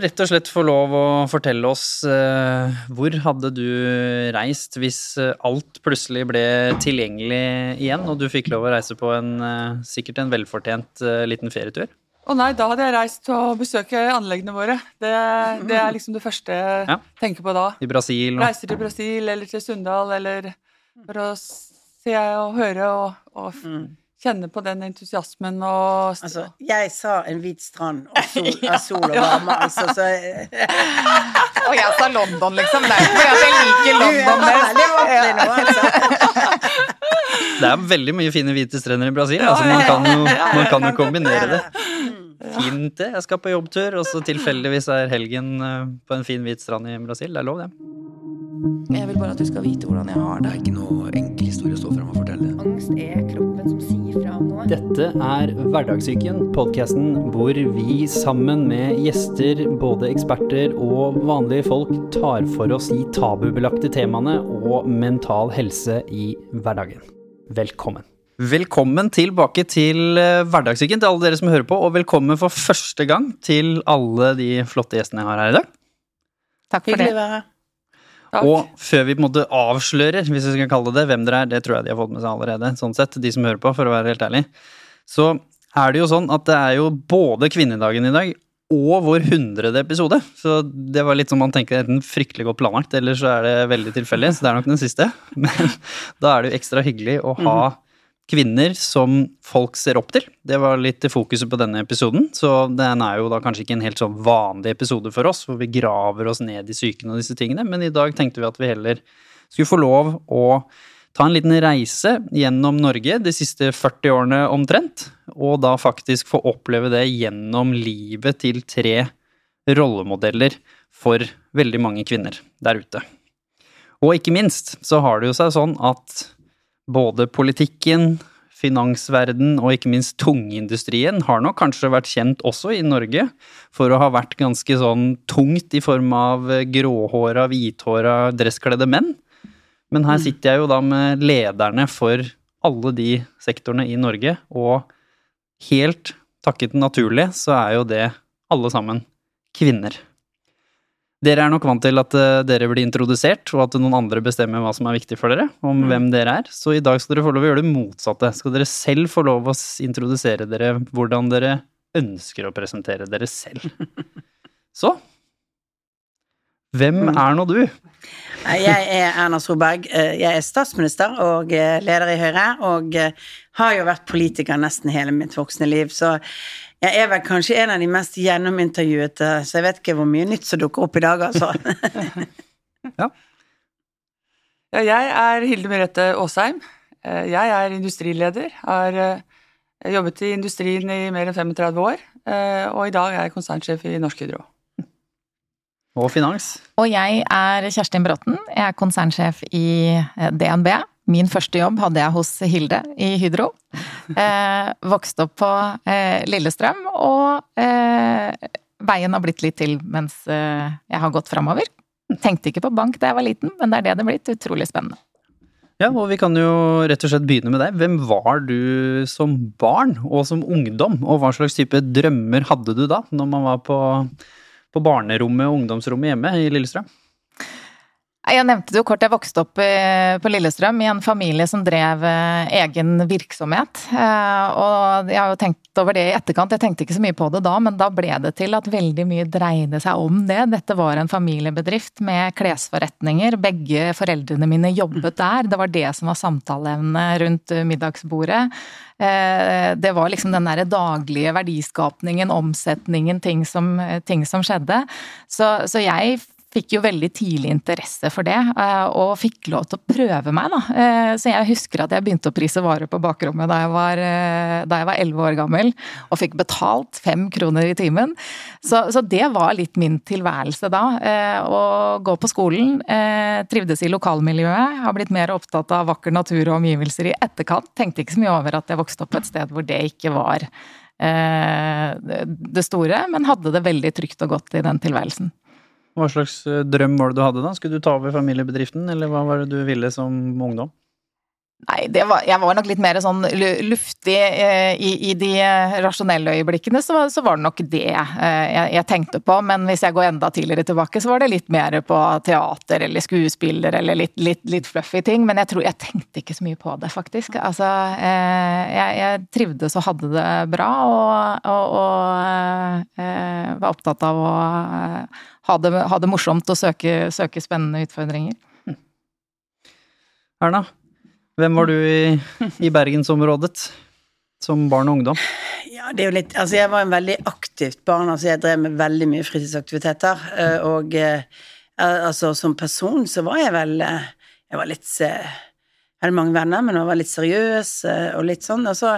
rett og slett få lov å fortelle oss eh, hvor hadde du reist hvis eh, alt plutselig ble tilgjengelig igjen, og du fikk lov å reise på en eh, sikkert en velfortjent eh, liten ferietur? Å nei, da hadde jeg reist og besøke anleggene våre. Det, det er liksom det første jeg Ja. tenker på da. I Brasil og Reiser til Brasil eller til Sunndal eller for å se og høre og, og f- kjenne på den entusiasmen og Altså, jeg sa en hvit strand og sol, av sol og varme, altså, så Og jeg sa London, liksom. Det er ikke fordi jeg liker er London best. altså. Det er veldig mye fine hvite strender i Brasil, altså man kan jo, man kan jo kombinere det. Fint det. Jeg skal på jobbtur, og så tilfeldigvis er helgen eh, på en fin hvit strand i Brasil. Det er lov, det. Jeg vil bare at du skal vite hvordan jeg har Det Det er ikke noe enkel historie å stå frem og fortelle. Angst er kroppen som sier. Dette er Hverdagssyken, podkasten hvor vi sammen med gjester, både eksperter og vanlige folk, tar for oss de tabubelagte temaene og mental helse i hverdagen. Velkommen. Velkommen tilbake til eh, Hverdagssyken til alle dere som hører på, og velkommen for første gang til alle de flotte gjestene jeg har her i dag. Takk for Hyggelig det. Takk. Og før vi på en måte avslører, hvis vi skal kalle det hvem dere er, det tror jeg de har fått med seg allerede, sånn sett, de som hører på, for å være helt ærlig, så er det jo sånn at det er jo både kvinnedagen i dag og vår hundrede episode. Så det var litt som man tenker enten fryktelig godt planlagt, eller så er det veldig tilfeldig, så det er nok den siste. Men da er det jo ekstra hyggelig å ha kvinner som folk ser opp til. Det var litt fokuset på denne episoden, så den er jo da kanskje ikke en helt sånn vanlig episode for oss, hvor vi graver oss ned i psyken og disse tingene, men i dag tenkte vi at vi heller skulle få lov å ta en liten reise gjennom Norge de siste 40 årene omtrent, og da faktisk få oppleve det gjennom livet til tre rollemodeller for veldig mange kvinner der ute. Og ikke minst så har det jo seg sånn at både politikken, finansverden og ikke minst tungindustrien har nok kanskje vært kjent også i Norge for å ha vært ganske sånn tungt i form av gråhåra, hvithåra, dresskledde menn. Men her sitter jeg jo da med lederne for alle de sektorene i Norge, og helt takket naturlig så er jo det alle sammen kvinner. Dere er nok vant til at eh, dere blir introdusert, og at noen andre bestemmer hva som er viktig for dere, om hvem dere er. Så i dag skal dere få lov å gjøre det motsatte. Skal dere selv få lov å introdusere dere hvordan dere ønsker å presentere dere selv. Så Hvem er nå du? Jeg er Erna Solberg. Eh, Jeg er statsminister og eh, leder i Høyre, og har jo vært politiker nesten hele mitt voksne liv, så jeg er vel kanskje en av de mest gjennomintervjuete, så jeg vet ikke hvor mye nytt som dukker opp i dag, altså. Ja, jeg er Hilde Merete Aasheim. Eh, Jeg er industrileder. Har eh, jobbet i industrien i mer enn 35 år. eh, Og i dag er jeg konsernsjef i Norsk Hydro. Og finans. Og jeg er Kjerstin Bråten. Jeg er konsernsjef i DNB. Min første jobb hadde jeg hos Hilde i Hydro. Eh, vokste opp på eh, Lillestrøm, og eh, veien har blitt litt til mens eh, jeg har gått framover. Tenkte ikke på bank da jeg var liten, men det er det det er blitt. Utrolig spennende. Ja, og vi kan jo rett og slett begynne med deg. Hvem var du som barn og som ungdom, og hva slags type drømmer hadde du da, når man var på, på barnerommet og ungdomsrommet hjemme i Lillestrøm? Jeg nevnte det jo kort, jeg vokste opp eh, på Lillestrøm i en familie som drev eh, egen virksomhet. Eh, Og jeg har jo tenkt over det i etterkant, jeg tenkte ikke så mye på det da, men da ble det til at veldig mye dreide seg om det. Dette var en familiebedrift med klesforretninger, begge foreldrene mine jobbet der. Det var det som var samtaleevnet rundt middagsbordet. Det var liksom den derre daglige verdiskapningen, omsetningen, ting som, ting som skjedde. Så, så jeg fikk jo veldig tidlig interesse for det, eh, og fikk lov til å prøve meg, da. Eh, Så jeg husker at jeg begynte å prise varer på bakrommet da jeg var, eh, da jeg var 11 år gammel, og fikk betalt fem kroner i timen. Så, så det var litt min tilværelse da. Å gå på skolen, trivdes i lokalmiljøet, har blitt mer opptatt av vakker natur og omgivelser i etterkant. Tenkte ikke så mye over at jeg vokste opp på et sted hvor det ikke var det store, men hadde det veldig trygt og godt i den tilværelsen. Hva slags eh, drøm var det du hadde da? Skulle du ta over familiebedriften, eller hva var det du ville som ungdom? Nei, var, jeg var nok litt mer sånn luftig eh, i, i de eh, rasjonelle øyeblikkene, så, var- så var det nok det eh, jeg, jeg tenkte på. Men hvis jeg går enda tidligere tilbake, så var det litt mer på teater eller skuespiller eller litt, litt, litt fluffy ting. Men jeg tror jeg tenkte ikke så mye på det, faktisk. Altså, jeg, jeg trivdes og hadde det bra, og, og, og var opptatt av å ha det, ha det morsomt og søke, søke spennende utfordringer. Erna, hvem var du i, i bergensområdet som barn og ungdom? Ja, det er jo litt Altså, jeg var en veldig aktivt barn. Altså, jeg drev med veldig mye fritidsaktiviteter. eh, Og eh, altså, som person så var jeg vel eh, Jeg var litt Jeg hadde mange venner, men jeg var litt seriøs og litt sånn. Og så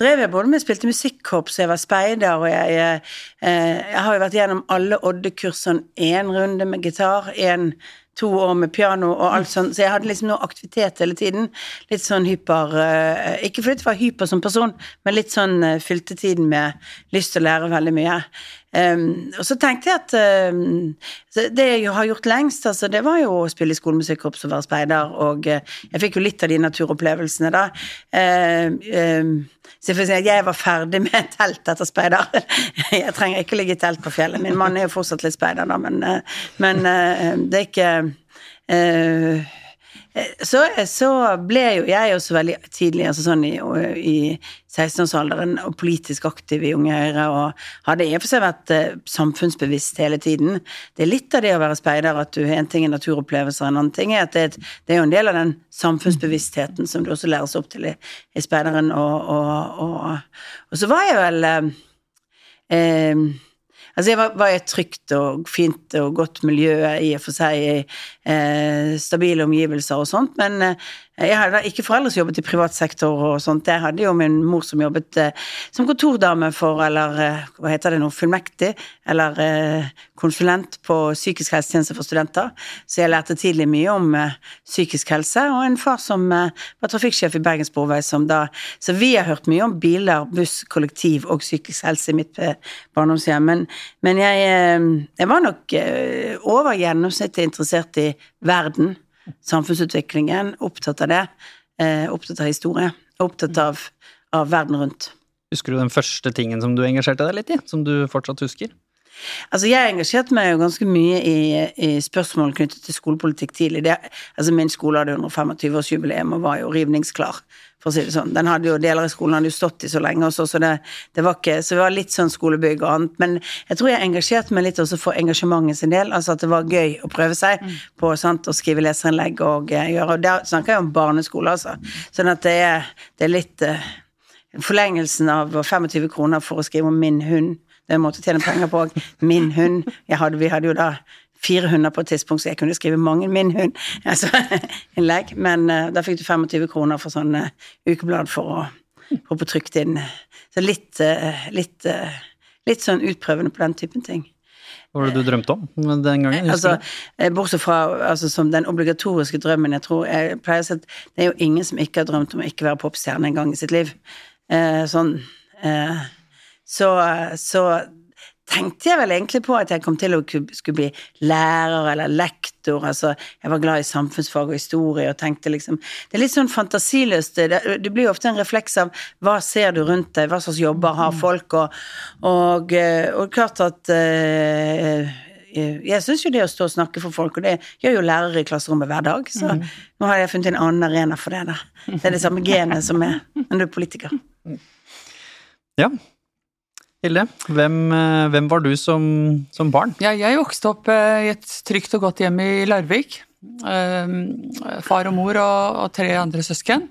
drev jeg både med spilte musikkorps, jeg var speider, og jeg, jeg, jeg har jo vært gjennom alle Odde-kursene én runde med gitar, én to år med piano og alt sånt, så jeg hadde liksom noe aktivitet hele tiden. Litt sånn hyper eh, Ikke fordi jeg var hyper som person, men litt sånn eh, fylte tiden med lyst til å lære veldig mye. Um, og så tenkte jeg at um, det jeg har gjort lengst, altså, det var jo å spille i skolemusikkorps og være speider, og uh, jeg fikk jo litt av de naturopplevelsene da. Uh, um, så jeg si jeg var ferdig med telt etter speider. Jeg trenger ikke ligge i telt på fjellet. Min mann er jo fortsatt litt speider, da, men, uh, men eh, det er ikke så, så ble jo jeg også veldig tidlig, altså sånn i, i 16-årsalderen, og politisk aktiv i Unge Høyre, og hadde i og for seg vært eh, samfunnsbevisst hele tiden. Det er litt av det å være speider, at du en ting er naturopplevelser, en annen ting er at det, det er jo en del av den samfunnsbevisstheten som du også læres opp til i, i speideren, og, og, og, og så var jeg vel eh, eh, Altså, jeg var i et trygt og fint og godt miljø i og for seg, i eh, stabile omgivelser og sånt, men eh, jeg hadde ikke foreldre som jobbet i privat sektor og sånt. Jeg hadde jo min mor som jobbet eh, som kontordame for, eller eh, hva heter det nå, fullmektig, eller eh, konsulent på psykisk helsetjeneste for studenter. Så jeg lærte tidlig mye om eh, psykisk helse, og en far som var trafikksjef i Bergens Sporvei, som da Så vi har hørt mye om biler, buss, kollektiv og psykisk helse i mitt barndomshjem, men, men jeg, jeg var nok over gjennomsnittet interessert i verden samfunnsutviklingen, opptatt av det, eh, opptatt av historie, opptatt av, av verden rundt. Husker du den første tingen som du engasjerte deg litt i, som du fortsatt husker? Altså, jeg engasjerte meg jo ganske mye i, i spørsmål knyttet til skolepolitikk tidlig. Det, altså, min skole hadde 125-årsjubileum og var jo rivningsklar, for å si det sånn. Den hadde jo, Deler av skolen hadde jo stått i så lenge også, så det, det var ikke Så det var litt sånn skolebygg og annet. Men jeg tror jeg engasjerte meg litt også for engasjementet sin del. Altså at det var gøy å prøve seg på sant, å skrive leserinnlegg og uh, gjøre Og der snakker jeg om barneskole, altså. Sånn at det er, det er litt uh, Forlengelsen av 25 kroner for å skrive om min hund. Det å tjene penger på. Min hund. Hadde, vi hadde jo da fire hunder på et tidspunkt, så jeg kunne skrive mange min hund. Altså, innlegg. Men uh, da fikk du 25 kroner for sånn uh, ukeblad for å få på trykt inn. Så litt, uh, litt, litt sånn utprøvende på den typen ting. Hva var det du drømte om den gangen? Altså, bortsett fra altså, som den obligatoriske drømmen Jeg tror, jeg pleier å si at det er jo ingen som ikke har drømt om å ikke være popstjerne en gang i sitt liv. Eh, sånn. Så, så tenkte jeg vel egentlig på at jeg kom til å skulle bli lærer eller lektor. Altså, jeg var glad i samfunnsfag og historie og tenkte liksom Det er litt sånn fantasiløst. Det, det blir jo ofte en refleks av hva ser du rundt deg, hva slags jobber har folk, og, og, eh, og klart at uh, jeg syns jo det å stå og snakke for folk, og det gjør jo lærere i klasserommet hver dag, så nå har jeg funnet en annen arena for det, da. Det er det samme genet som er når du er politiker. Ja. Hilde, hvem, eh, hvem var du som, som barn? Ja, jeg vokste opp eh, i et trygt og godt hjem i Larvik. Eh, Far og mor og, og tre andre søsken.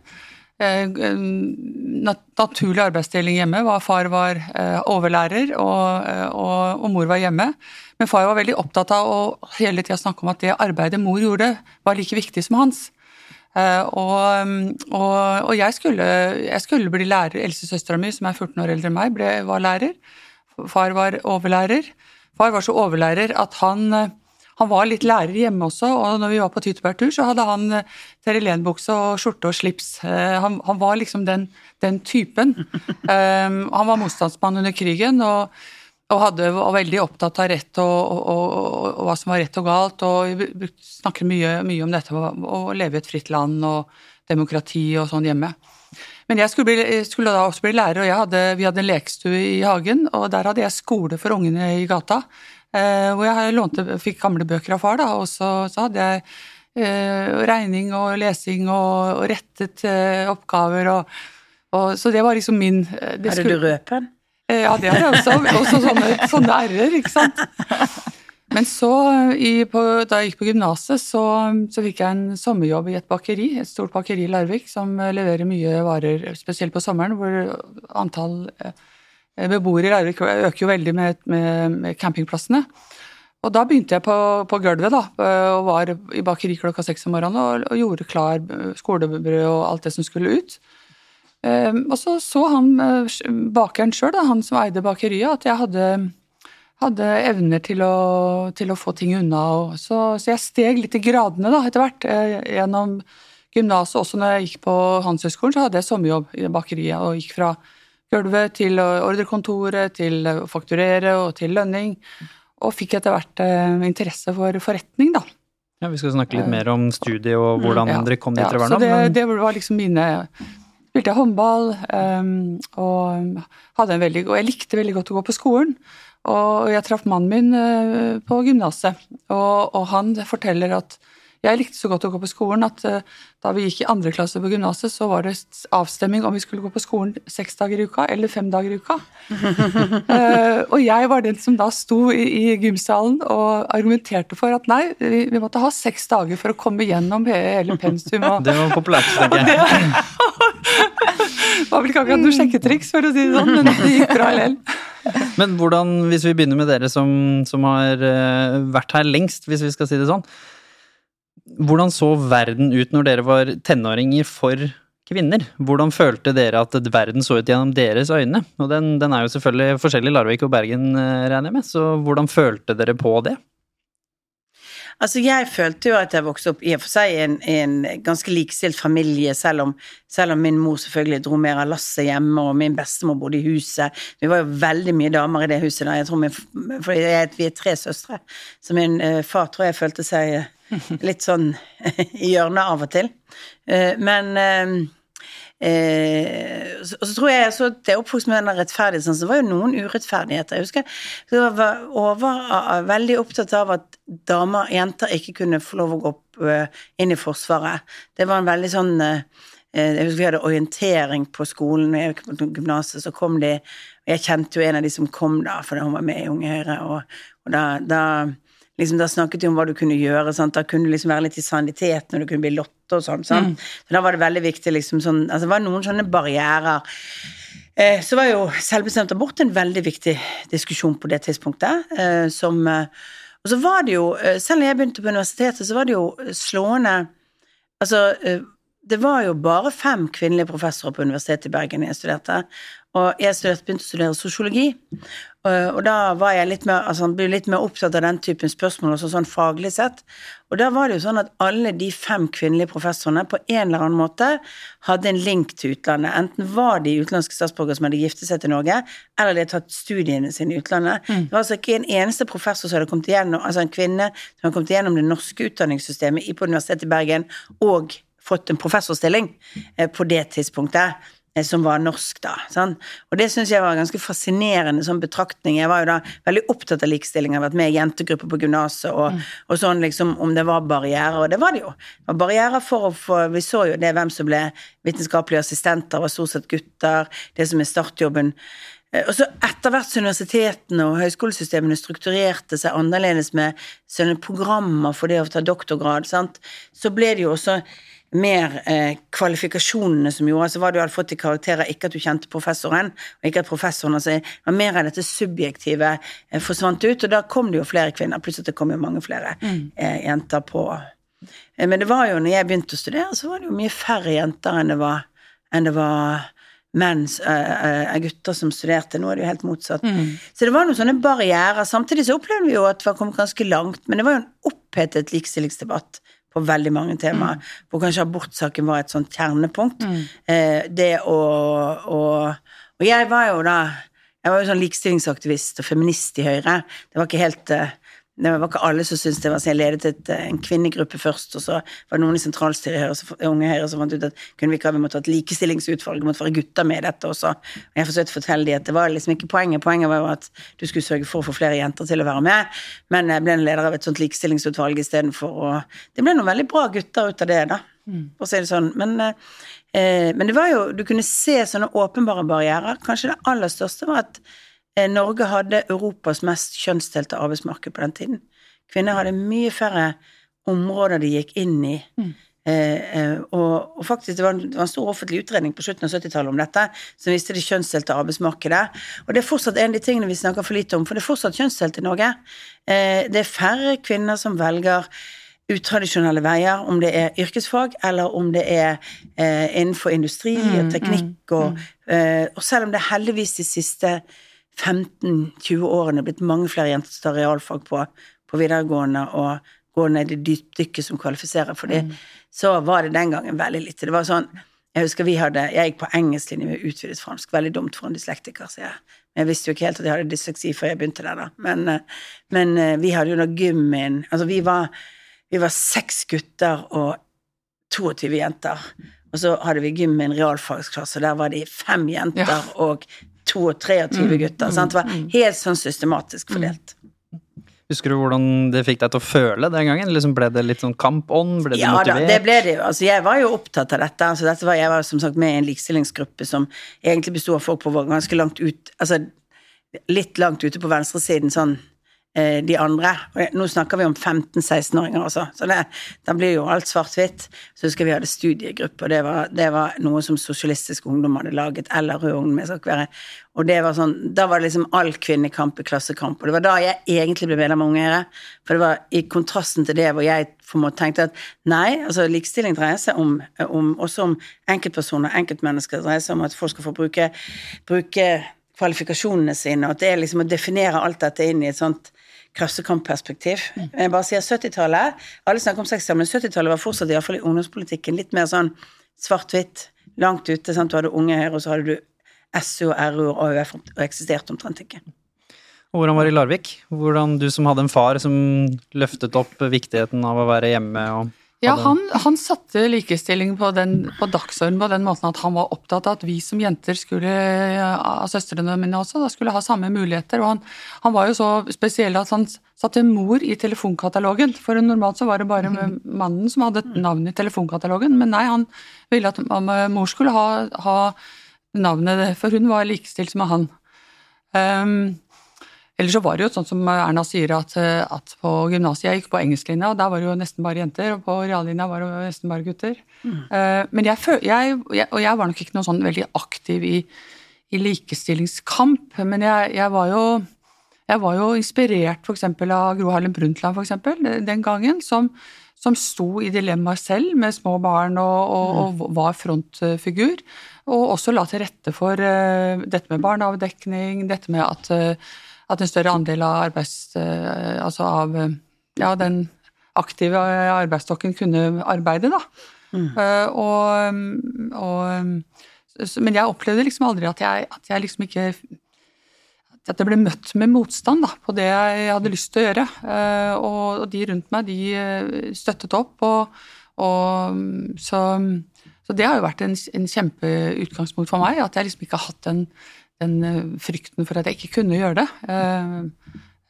Nat naturlig arbeidsdeling hjemme var far var overlærer og, og, og mor var hjemme. Men far var veldig opptatt av å hele tida snakke om at det arbeidet mor gjorde, var like viktig som hans. Eh, og, og, og jeg, skulle, jeg skulle bli lærer. Eldstesøstera mi, som er 14 år eldre enn meg, ble, var lærer. Far var overlærer. Far var så overlærer at han, han var litt lærer hjemme også, og når vi var på tyttebærtur, så hadde han eh, terrelenbukse og skjorte og slips. Eh, Han, han var liksom den, den typen. Um, han var motstandsmann under krigen, og, og hadde, var veldig opptatt av rett og, og, og, og hva som var rett og galt, og vi snakker mye, mye om dette å leve i et fritt land og demokrati og sånn hjemme. Men jeg skulle, bli, skulle da også bli lærer, og hadde, vi hadde en lekestue i hagen, og der hadde jeg skole for ungene i gata. Eh, hvor jeg lånte, fikk gamle bøker av far, da, og så, så hadde jeg eh, regning og lesing og, rettet eh, oppgaver og, Så det var liksom min Er det Hadde du røpen? Eh, ja, det hadde jeg også. Også sånne, sånne r-er, ikke sant. Men så, i, på, da jeg gikk på gymnaset, så, så, fikk jeg en sommerjobb i et bakeri, et stort bakeri i Larvik, som leverer mye varer, spesielt på sommeren, hvor antall eh, beboere i Larvik øker jo veldig med, med, med, campingplassene. Og da begynte jeg på, på gulvet, da, og var i bakeri klokka seks om morgenen og, og gjorde klar skolebrød og alt det som skulle ut. Um, og så så han bakeren sjøl, han som eide bakeriet, at jeg hadde hadde evner til å, til å få ting unna. Så, så, jeg steg litt i gradene da, etter hvert. Eh, gjennom gymnaset, også når jeg gikk på Handelshøyskolen, så hadde jeg sommerjobb i bakeriet og gikk fra gulvet til ordrekontoret, til å fakturere og til lønning. Og fikk etter hvert eh, interesse for forretning, da. Ja, Vi skal snakke litt mer om studiet og hvordan ja, dere kom dit nå. Så det, men... det var liksom mine Spilte jeg håndball um, og hadde en veldig Og jeg likte veldig godt å gå på skolen. Og jeg traff mannen min eh, på gymnaset, og, og, han forteller at jeg likte så godt å gå på skolen at eh, da vi gikk i andre klasse på gymnaset, så var det avstemming om vi skulle gå på skolen seks dager i uka eller fem dager i uka. uh, og jeg var den som da sto i, i gymsalen og argumenterte for at nei, vi, vi, måtte ha seks dager for å komme gjennom hele pensum. Og, det var populært, tenker jeg. det var vel ikke akkurat noe sjekketriks, for å si det sånn, men det gikk bra likevel. Men hvordan, hvis vi begynner med dere som, som har uh, vært her lengst, hvis vi skal si det sånn. Hvordan så verden ut når dere var tenåringer for kvinner? Hvordan følte dere at verden så ut gjennom deres øyne? Og den, den er jo selvfølgelig forskjellig Larvik og Bergen, eh, regner jeg med, så hvordan følte dere på det? Altså, jeg følte jo at jeg vokste opp i og for seg i en, en, ganske likestilt familie, selv om, selv om, min mor selvfølgelig dro mer av lasset hjemme, og min bestemor bodde i huset. Vi var jo veldig mye damer i det huset da. Jeg tror min, for jeg, vi er tre søstre, så min uh, far tror jeg følte seg litt sånn i hjørnet av og til. Uh, men Eh, og så tror jeg så det oppvokst med den rettferdigheten, så det var jo noen urettferdigheter. Jeg husker jeg var over, veldig opptatt av at damer, jenter, ikke kunne få lov å gå opp, uh, inn i Forsvaret. Det var en veldig sånn uh, Jeg husker vi hadde orientering på skolen, når jeg gikk på gymnaset, så kom de og Jeg kjente jo en av de som kom da, fordi hun var med i Unge Høyre, og, og da, da liksom, Da snakket de om hva du kunne gjøre. Sant? Da kunne du liksom være litt i sanitet når du kunne bli lotte og sånn. Mm. Så da var det veldig viktig liksom sånn Altså det var noen sånne barrierer. Eh, så var jo selvbestemt abort en veldig viktig diskusjon på det tidspunktet. Eh, som eh, Og så var det jo, eh, selv når jeg begynte på universitetet, så var det jo slående Altså eh, det var jo bare fem kvinnelige professorer på Universitetet i Bergen jeg studerte, og jeg studerte, begynte å studere sosiologi. Og da var jeg litt mer, altså, ble litt mer opptatt av den typen spørsmål, også sånn faglig sett. Og da var det jo sånn at alle de fem kvinnelige professorene på en eller annen måte hadde en link til utlandet. Enten var de utenlandske statsborgere som hadde giftet seg til Norge, eller de hadde tatt studiene sine i utlandet. Mm. Det var altså ikke en eneste professor som hadde kommet igjennom, altså en kvinne som hadde kommet igjennom det norske utdanningssystemet på Universitetet i Bergen og fått en professorstilling eh, på det tidspunktet. Eh, som var norsk, da. Sånn. Og det syns jeg var en ganske fascinerende sånn betraktning. Jeg var jo da veldig opptatt av likestilling, har vært med i jentegrupper på gymnaset og, mm. og, sånn liksom om det var barrierer, og det var det jo. Det var barrierer for å få Vi så jo det hvem som ble vitenskapelige assistenter, var stort sett gutter, det som er startjobben. Eh, og så etter hvert som universitetene og høyskolesystemene strukturerte seg annerledes med sånne programmer for det å ta doktorgrad, sant, så ble det jo også mer eh, kvalifikasjonene som gjorde, så var det du hadde fått i karakterer, ikke at du kjente professoren, og ikke at professoren altså, var Mer av dette subjektive eh, forsvant ut, og da kom det jo flere kvinner. Plutselig kom jo mange flere mm. eh, jenter på eh, Men det var jo, når jeg begynte å studere, så var det jo mye færre jenter enn det var, enn det var menn, uh, gutter som studerte. Nå er det jo helt motsatt. Mm. Så det var noen sånne barrierer. Samtidig så opplevde vi jo at vi var kommet ganske langt, men det var jo en opphetet likestillingsdebatt på veldig mange temaer, mm. hvor kanskje abortsaken var et sånt kjernepunkt. Mm. Eh, det å, å, Og jeg var jo da Jeg var jo sånn likestillingsaktivist og feminist i Høyre. Det var ikke helt eh, det var ikke alle som syntes det var så jeg ledet et, eh, en kvinnegruppe først, og så var det noen i sentralstyret Høyre, Unge Høyre som fant ut at kunne vi ikke ha, vi måtte ha et likestillingsutvalg, måtte være gutter med i dette også. Og jeg forsøkte å fortelle dem at det var liksom ikke poenget, poenget var jo at du skulle sørge for å få flere jenter til å være med, men jeg ble en leder av et sånt likestillingsutvalg istedenfor å Det ble noen veldig bra gutter ut av det, da, for å si det sånn. Men, eh, eh, men det var jo Du kunne se sånne åpenbare barrierer. Kanskje det aller største var at Norge hadde Europas mest kjønnsdelte arbeidsmarked på den tiden. Kvinner hadde mye færre områder de gikk inn i. Eh, eh, og, og faktisk, det var, en, det var en stor offentlig utredning på slutten av 70-tallet om dette, som viste det kjønnsdelte arbeidsmarkedet. Og det er fortsatt en av de tingene vi snakker for lite om, for det er fortsatt kjønnsdelt i Norge. Eh, det er færre kvinner som velger utradisjonelle veier, om det er yrkesfag eller om det er eh, innenfor industri og teknikk og, eh, og selv om det heldigvis de siste 15-20 årene blitt mange flere jenter som tar realfag på, på videregående og går ned i dypdykket som kvalifiserer for det, så var det den gangen veldig lite. Det var sånn jeg husker vi hadde, jeg gikk på engelsklinje med utvidet fransk, veldig dumt for en dyslektiker, sier jeg. Men jeg visste jo ikke helt at jeg hadde dysleksi før jeg begynte der, da. Men, eh, men eh, vi hadde jo da gymmen Altså, vi var, vi var seks gutter og 22 jenter. Og så hadde vi gym med en realfagsklasse, og der var de fem jenter Ja. og to og 23 gutter. sant? Det var helt sånn systematisk fordelt. Husker du hvordan det fikk deg til å føle den gangen? Liksom ble det litt sånn kampånd? Ble du Ja da, motivert? det ble det jo. Altså, jeg var jo opptatt av dette. Altså, dette var, jeg var som sagt med i en likestillingsgruppe som egentlig besto av folk på ganske langt ut Altså litt langt ute på venstresiden, sånn de andre. Og nå snakker vi om 15-16-åringer også, så det, da blir jo alt svart-hvitt. Så husker vi hadde studiegruppe, og det var, det var noe som Sosialistisk Ungdom hadde laget, eller Rød Ungdom, jeg skal ikke være Og det var sånn, da var det liksom all kvinnekamp i klassekamp, og det var da jeg egentlig ble medlem av Unge. For det var i kontrasten til det hvor jeg en måte tenkte at nei, altså likestilling dreier seg om, om også om enkeltpersoner, enkeltmennesker. Dreier seg om at folk skal få bruke, bruke kvalifikasjonene sine, og at det er liksom å definere alt dette inn i et sånt klassekamperspektiv. Jeg bare sier 70-tallet, alle snakker om 60-tallet, men 70-tallet var fortsatt iallfall i ungdomspolitikken litt mer sånn svart-hvitt, langt ute. Sant? Du hadde Unge Høyre, og så hadde du SU og RU og AUF, og eksisterte omtrent ikke. Og Hvordan var det i Larvik? Hvordan du som hadde en far som løftet opp viktigheten av å være hjemme og Ja, han, han satte likestilling på, den, på dagsordenen på den måten at han var opptatt av at vi som jenter skulle, av søstrene mine også, da skulle ha samme muligheter. Og han, han var jo så spesiell at han satte mor i telefonkatalogen. For normalt så var det bare mannen som hadde navn i telefonkatalogen. Men nei, han ville at mor skulle ha, ha navnet, for hun var likestilt med han. Um, Ellers så var det jo sånn som Erna sier, at, eh, at på gymnaset jeg gikk på engelsklinja, og der var det jo nesten bare jenter, og på reallinja var det jo nesten bare gutter. Eh, men jeg, jeg, jeg, og jeg var nok ikke noe sånn veldig aktiv i, i likestillingskamp, men jeg, jeg var jo jeg var jo inspirert f.eks. av Gro Harlem Brundtland for eksempel, den gangen, som, som sto i dilemmaer selv med små barn og, og, og var frontfigur. Og også la til rette for uh, dette med barneavdekning, dette med at, eh, at en større andel av arbeids... eh, altså av eh, ja, den aktive arbeidsstokken kunne arbeide, da. Eh, og, og, men jeg opplevde liksom aldri at jeg, at jeg liksom ikke at jeg ble møtt med motstand da, på det jeg hadde lyst til å gjøre. Eh, og, de rundt meg, de eh, støttet opp. Og, og mm, så, så det har jo vært en, en kjempeutgangspunkt for meg, at jeg liksom ikke har hatt den, den eh, frykten for at jeg ikke kunne gjøre det. Eh,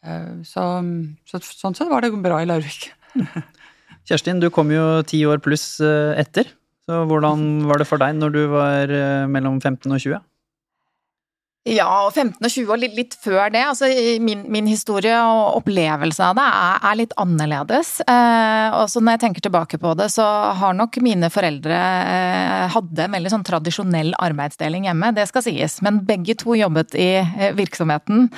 eh, så, så sånn sett var det bra i Larvik. Kjerstin, du kom jo ti år pluss etter. Så hvordan var det for deg når du var mellom 15 og 20? Ja, og 15 og 20 og litt, litt før det. Altså, min, min historie og opplevelse av det er, er litt annerledes. Eh, og så når jeg tenker tilbake på det, så har nok mine foreldre eh, hadde en veldig sånn tradisjonell arbeidsdeling hjemme, det skal sies. Men begge to jobbet i eh, virksomheten.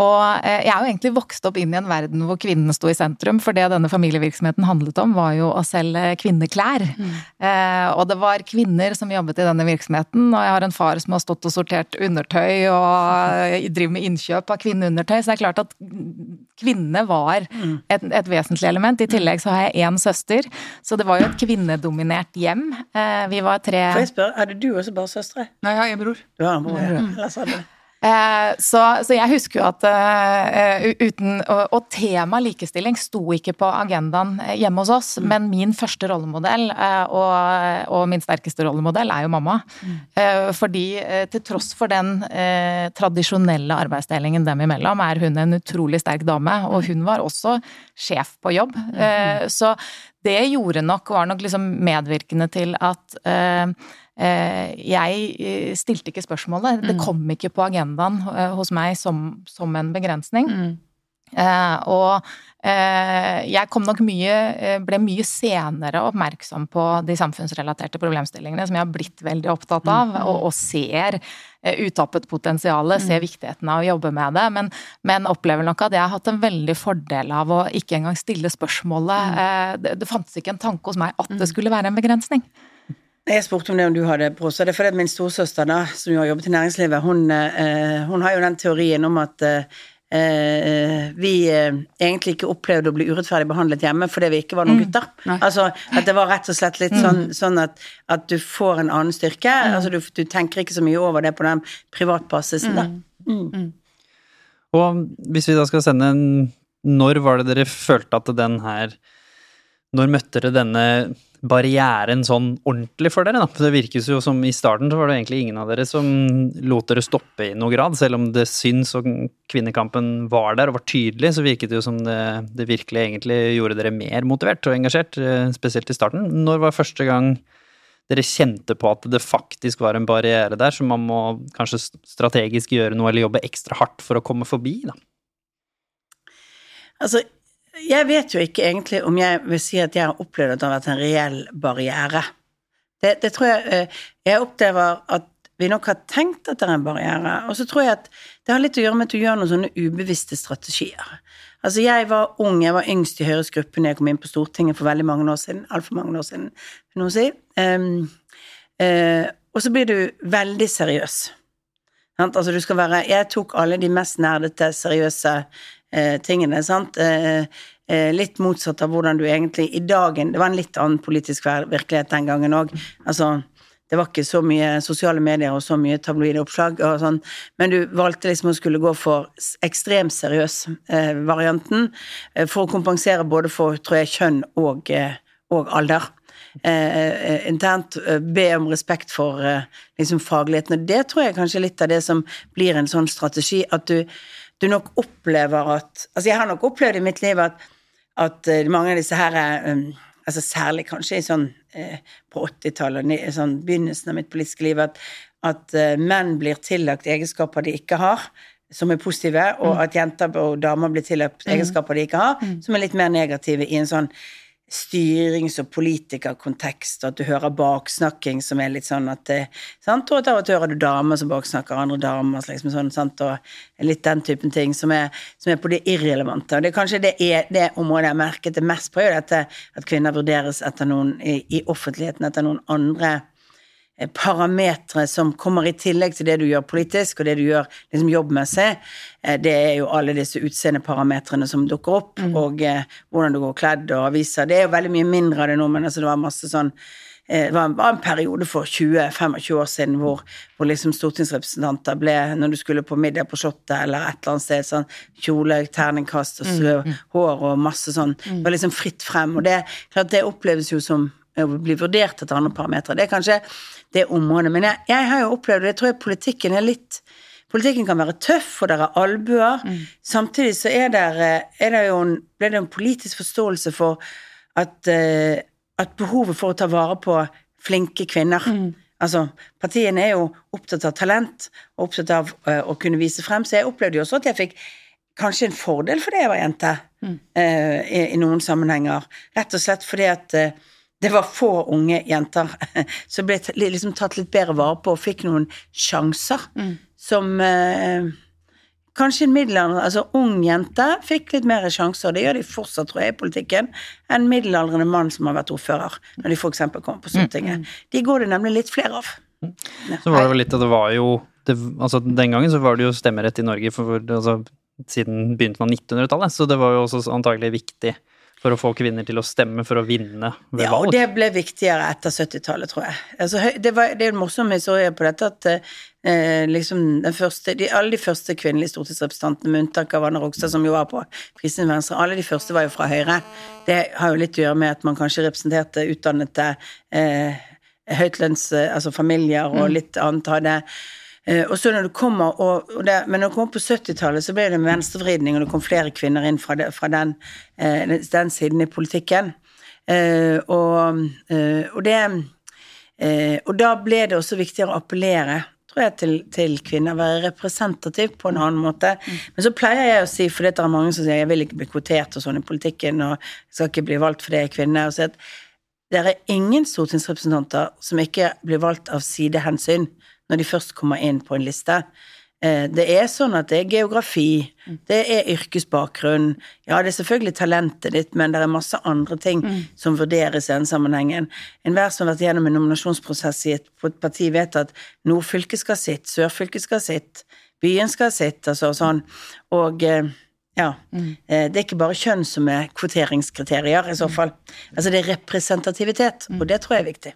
Og eh, jeg er jo egentlig vokst opp inn i en verden hvor kvinnene sto i sentrum, for det denne familievirksomheten handlet om, var jo å selge kvinneklær. Eh, og det var kvinner som jobbet i denne virksomheten, og jeg har en far som har stått og sortert undertøy og driver med innkjøp av kvinneundertøy, så det er klart at kvinnene var et, et vesentlig element. I tillegg så har jeg én søster, så det var jo et kvinnedominert hjem. Eh, Vi var tre Får jeg spørre, hadde du også bare søstre? Nei, jeg har en bror. Du har en bror, ja. Mm. Så, så, jeg husker jo at uh, uten Og, temaet likestilling sto ikke på agendaen hjemme hos oss, mm. men min første rollemodell og, og, min sterkeste rollemodell er jo mamma. Mm. Fordi til tross for den tradisjonelle arbeidsdelingen dem imellom, er hun en utrolig sterk dame, og hun var også sjef på jobb. Mm. Så det gjorde nok, var nok liksom medvirkende til at Eh, jeg eh, stilte ikke spørsmålet. Det mm. kom ikke på agendaen eh, hos meg som, som en begrensning. Mm. og jeg kom nok mye Ble mye senere oppmerksom på de samfunnsrelaterte problemstillingene som jeg har blitt veldig opptatt av, mm. og, og ser utappet potensialet, ser viktigheten av å jobbe med det, men, men, opplever nok at jeg har hatt en veldig fordel av å ikke engang stille spørsmålet. Det, det fantes ikke en tanke hos meg at det skulle være en begrensning. Jeg spurte om det om du hadde prosa. Det er fordi min storsøster, da, som jo har jobbet i næringslivet, hun, eh, hun har jo den teorien om at eh, eh vi eh, egentlig ikke opplevde å bli urettferdig behandlet hjemme fordi vi ikke var noen mm. gutter. Altså at det var rett og slett litt sånn, mm. sånn at, at, du får en annen styrke. Mm. Altså du, du, tenker ikke så mye over det på den privatbasisen, da. Mm. Mm. Og hvis vi da skal sende en Når var det dere følte at den her Når møtte dere denne barrieren sånn ordentlig for dere? da? For Det virkes jo som i starten så var det egentlig ingen av dere som lot dere stoppe i noen grad. Selv om det syns og kvinnekampen var der og var tydelig, så virket det jo som det, det virkelig egentlig gjorde dere mer motivert og engasjert, eh, spesielt i starten. Når var første gang dere kjente på at det faktisk var en barriere der, så man må kanskje strategisk gjøre noe eller jobbe ekstra hardt for å komme forbi, da? Altså, jeg vet jo ikke egentlig om jeg vil si at jeg har opplevd at det har vært en reell barriere. Det, det tror jeg eh, Jeg opplever at vi nok har tenkt at det er en barriere. Og så tror jeg at det har litt å gjøre med at du gjør noen sånne ubevisste strategier. Altså, jeg var ung, jeg var yngst i Høyres gruppe når jeg kom inn på Stortinget for veldig mange år siden. Altfor mange år siden, vil noen si. Um, uh, og så blir du veldig seriøs. Altså, du skal være Jeg tok alle de mest nerdete, seriøse tingene, sant. Eh, eh, litt motsatt av hvordan du egentlig i dagen Det var en litt annen politisk virkelighet den gangen òg. Altså, det var ikke så mye sosiale medier og så mye tabloide oppslag og sånn, men du valgte liksom å skulle gå for ekstremt seriøs eh, eh, for å kompensere både for, tror jeg, kjønn og, eh, og alder. Eh, internt be om respekt for liksom fagligheten, og det tror jeg kanskje litt av det som blir en sånn strategi, at du du nok opplever at Altså, jeg har nok opplevd i mitt liv at, at eh, mange av disse her um, altså Særlig kanskje i sånn eh, på 80-tallet, sånn begynnelsen av mitt politiske liv, at, at uh, menn blir tillagt egenskaper de ikke har, som er positive, og mm. at jenter og damer blir tillagt mm. egenskaper de ikke har, mm. som er litt mer negative i en sånn styrings- og politikerkontekst, og at du hører baksnakking som er litt sånn at det, sant? Og at av og til hører du damer som baksnakker andre damer, liksom sånn, sant? og litt den typen ting som er, som er på det irrelevante. Og det er kanskje det, er, det området jeg har merket det mest på, er jo dette at kvinner vurderes etter noen, i, i offentligheten etter noen andre parametere som kommer i tillegg til det du gjør politisk, og det du gjør liksom jobbmessig, eh, det er jo alle disse utseendeparametrene som dukker opp, mm. og eh, hvordan du går kledd og aviser. Det er jo veldig mye mindre av det nå, men altså det var masse sånn eh, det var en, periode for 20-25 år siden hvor, hvor, liksom stortingsrepresentanter ble Når du skulle på middag på Slottet eller et eller annet sted, sånn kjole, terningkast og mm, mm. hår og masse sånn. Det var liksom fritt frem. Og det, klart det oppleves jo som bli vurdert etter andre parametere. Det er kanskje det området. Men jeg, jeg har jo opplevd, og jeg tror jeg politikken er litt Politikken kan være tøff, og det er albuer. Mm. Samtidig så er det, er det jo en, ble det en politisk forståelse for at, uh, at, behovet for å ta vare på flinke kvinner mm. Altså, partiene er jo opptatt av talent og opptatt av uh, å kunne vise frem, så jeg opplevde jo også at jeg fikk kanskje en fordel fordi jeg var jente, mm. uh, i, i, noen sammenhenger. Rett og slett fordi at det var få unge jenter som ble liksom tatt litt bedre vare på og fikk noen sjanser mm. som eh, Kanskje en middelaldrende, altså ung jente fikk litt mer sjanser, det gjør de fortsatt, tror jeg, i politikken, enn middelaldrende mann som har vært ordfører, når de f.eks. kommer på Stortinget. Mm. De går det nemlig litt flere av. Ja. Så var det vel litt at det var jo det, altså Den gangen så var det jo stemmerett i Norge for, altså, siden begynnelsen av 1900-tallet, så det var jo også antagelig viktig for å få kvinner til å stemme for å vinne ved Ja, og det ble viktigere etter 70-tallet, tror jeg. Altså, det, var, det er en morsom historie på dette at eh, liksom den første, de, alle de første kvinnelige stortingsrepresentantene, med unntak av Anne Rogstad, som jo var på Prisen Venstre, alle de første var jo fra Høyre. Det har jo litt å gjøre med at man kanskje representerte utdannede eh, høytlønns... Altså familier og litt annet hadde Eh, og så når du kommer, og, det, Men når du kommer på 70-tallet, så ble det en venstrevridning, og det kom flere kvinner inn fra, det, fra den, eh, den, den siden i politikken. Eh, og, eh, og det eh, Og da ble det også viktigere å appellere tror jeg, til, til kvinner, være representativ på en annen måte. Men så pleier jeg å si, for det er mange som sier jeg vil ikke bli kvotert og sånn i politikken, og jeg skal ikke bli valgt fordi jeg er kvinne, og si at det er ingen stortingsrepresentanter som ikke blir valgt av sidehensyn når de først kommer inn på en liste. Eh, Det er sånn at det er geografi, det er yrkesbakgrunn, ja, det er selvfølgelig talentet ditt, men det er masse andre ting som vurderes i den sammenhengen. Enhver som har vært gjennom en nominasjonsprosess i et, et parti, vet at nordfylket skal ha sitt, sørfylket skal ha sitt, byen skal ha sitt, altså sånn. Og eh, ja, Mm. det er ikke bare kjønn som er kvoteringskriterier i så fall. Altså det er representativitet, og det tror jeg er viktig.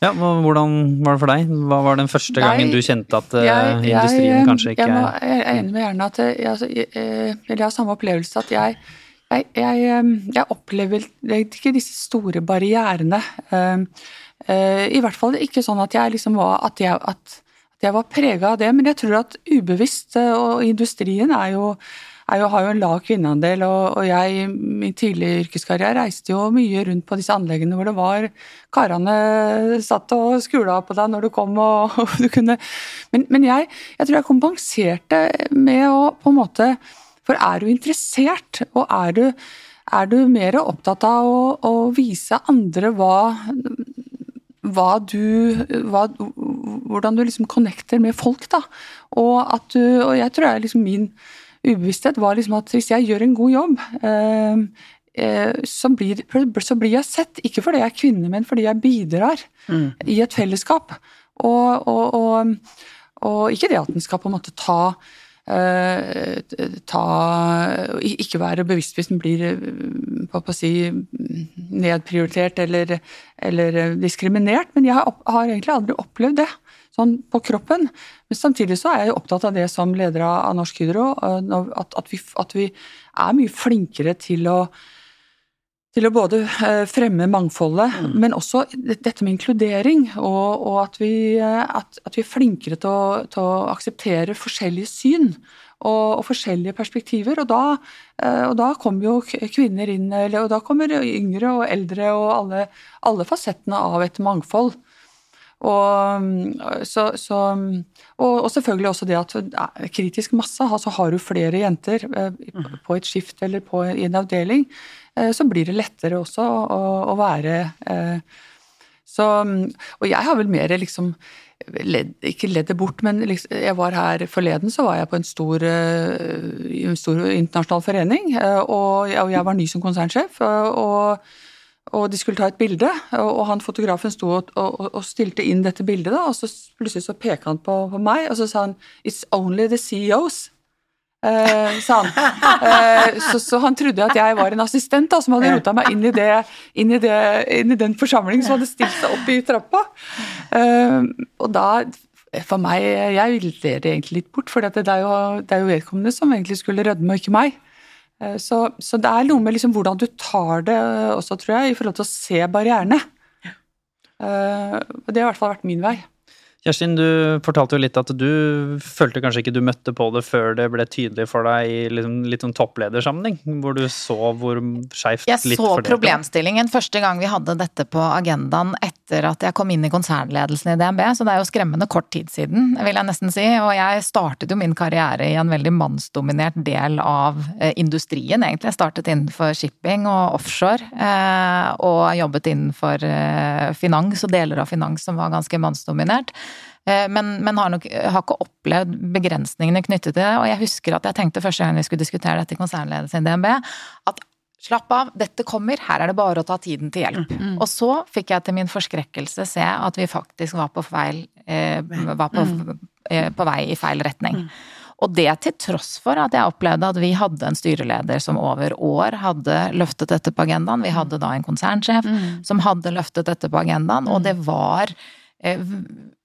Ja, Hvordan var det for deg? Hva var den første Nei, gangen du kjente at eh, Jeg- industrien jeg, kanskje ikke jeg, må, jeg er enig med Gjerne at eh, jeg, altså, jeg, eh, jeg har samme opplevelse at jeg, jeg, opplever ikke disse store barrierene. Eh, eh, I hvert fall ikke sånn at jeg liksom var at jeg, at, at var prega av det, men jeg tror at ubevisst, og industrien er jo jo, har jo en lav kvinneandel, og, og jeg min tidlige yrkeskarriere reiste jo mye rundt på disse anleggene hvor det var Karene satt og skula på deg når du kom og, og du kunne Men, men jeg, jeg tror jeg kompenserte med å på en måte For er du interessert, og er du, er du mer opptatt av å, å vise andre hva hva du hva, Hvordan du liksom connecter med folk, da. Og at du Og jeg tror jeg liksom min ubevissthet var liksom at hvis jeg gjør en god jobb, eh, eh, så, blir, så blir jeg sett. Ikke fordi jeg er kvinne, men fordi jeg bidrar i et fellesskap. Og, og, og, og ikke det at en skal på en måte ta eh, ta Ikke være bevisst hvis en blir på, på å si, nedprioritert eller, eller diskriminert, men jeg har, har egentlig aldri opplevd det sånn på kroppen. Men samtidig så er jeg opptatt av det som leder av Norsk Hydro, eh, at, at, vi, at vi er mye flinkere til å til å både eh, fremme mangfoldet, men også dette med inkludering. Og, og at, vi, eh, at, at vi er flinkere til å, til å akseptere forskjellige syn og, og forskjellige perspektiver. Og da, og da kommer jo kvinner inn, eller, og da kommer yngre og eldre og alle, alle fasettene av et mangfold. Og, så, så, og, og selvfølgelig også det at ja, kritisk masse, altså har du flere jenter eh, på et skift eller på, i en avdeling, eh, så blir det lettere også å, å være eh, så, Og jeg har vel mer liksom led, Ikke ledd det bort, men liksom, jeg var her forleden, så var jeg på en stor, eh, en stor internasjonal forening, eh, og jeg, og jeg var ny som konsernsjef. og, og de skulle ta et bilde, og han fotografen sto og, og, og stilte inn dette bildet, da, og så plutselig så pekte han på, på meg, og så sa han 'It's only the CEOs'. Eh, sa han. Eh, så, så han trodde at jeg var en assistent da, som hadde rota meg inn i, det, inn, i det, inn i den forsamlingen som hadde stilt seg opp i trappa. Eh, og da for meg, Jeg ler egentlig litt bort, for det er, jo, det er jo vedkommende som egentlig skulle rødme, og ikke meg. Eh, Så, så det er noe med liksom hvordan du tar det også, tror jeg, i forhold til å se barrierene. Ja. Det har i hvert fall vært min vei. Kjerstin, du fortalte jo litt at du følte kanskje ikke du møtte på det før det ble tydelig for deg i liksom, litt sånn toppledersammenheng, hvor du så hvor skeivt Jeg litt så fordelt det var. problemstillingen første gang vi hadde dette på agendaen etter at jeg kom inn i konsernledelsen i DNB, så det er jo skremmende kort tid siden, vil jeg nesten si. Og jeg startet jo min karriere i en veldig mannsdominert del av eh, industrien, egentlig. Jeg startet innenfor shipping og offshore, eh, og jobbet innenfor eh, finans og deler av finans som var ganske mannsdominert. Men, men har, nok, har ikke opplevd begrensningene knyttet til det. Og jeg husker at jeg tenkte første gang vi skulle diskutere dette i konsernledelsen i DNB, at slapp av, dette kommer, her er det bare å ta tiden til hjelp. Og så fikk jeg til min forskrekkelse se at vi faktisk var på feil eh, var på, eh, på vei i feil retning. Og det til tross for at jeg opplevde at vi hadde en styreleder som over år hadde løftet dette på agendaen. Vi hadde da en konsernsjef som hadde løftet dette på agendaen, og det var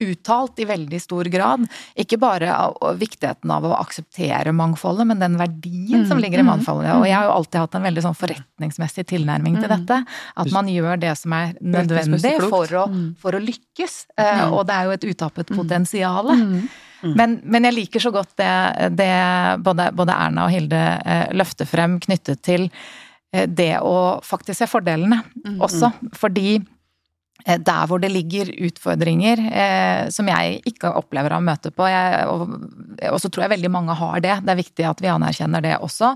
uttalt i veldig stor grad. Ikke bare av viktigheten av å akseptere mangfoldet, men den verdien som ligger i mangfoldet. Og jeg har jo alltid hatt en veldig sånn forretningsmessig tilnærming til dette. At man gjør det som er nødvendig for å, for å lykkes. Eh, Og det er jo et utappet potensial. Men, men jeg liker så godt det, det både, både Erna og Hilde eh, løfter frem knyttet til eh, det å faktisk se fordelene også. Fordi eh, der hvor det ligger utfordringer eh, som jeg ikke opplever å møte på, jeg, og, og så tror jeg veldig mange har det, det er viktig at vi anerkjenner det også,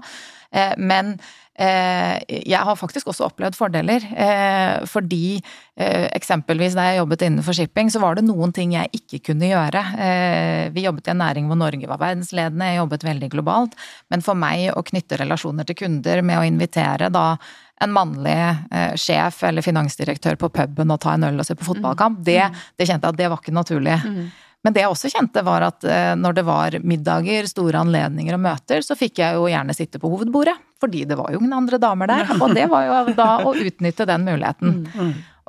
eh, men eh, jeg har faktisk også opplevd fordeler, eh, fordi eh, eksempelvis da jeg jobbet innenfor shipping, så var det noen ting jeg ikke kunne gjøre. Eh, vi jobbet i en næring hvor Norge var verdensledende, jeg jobbet veldig globalt, men for meg å knytte relasjoner til kunder med å invitere da en mannlig eh, sjef eller finansdirektør på puben og ta en øl og se på fotballkamp, det, det kjente jeg at det var ikke naturlig. Men det jeg også kjente var at eh, når det var middager, store anledninger og møter, så fikk jeg jo gjerne sitte på hovedbordet. Fordi det var jo ingen andre damer der. Og det var jo da å utnytte den muligheten.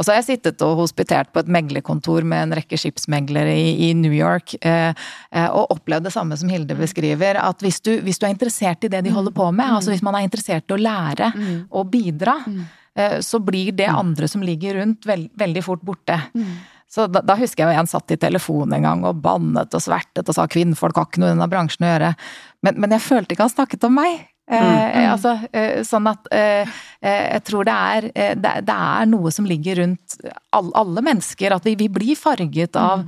Og så har jeg sittet og hospitert på et meglerkontor med en rekke skipsmeglere i, i New York, eh, eh, og opplevd det samme som Hilde beskriver. At hvis du, hvis du er interessert i det de holder på med, altså hvis man er interessert i å lære og bidra, eh, så blir det andre som ligger rundt, veld, veldig fort borte. Så da, da husker jeg jo en satt i telefonen en gang og bannet og svertet og sa kvinnfolk har ikke noe i denne bransjen å gjøre. Men, men jeg følte ikke han snakket om meg. Eh, altså, eh, sånn at eh, eh, jeg tror det er, eh, det, det er noe som ligger rundt all, alle mennesker. At vi, vi blir farget av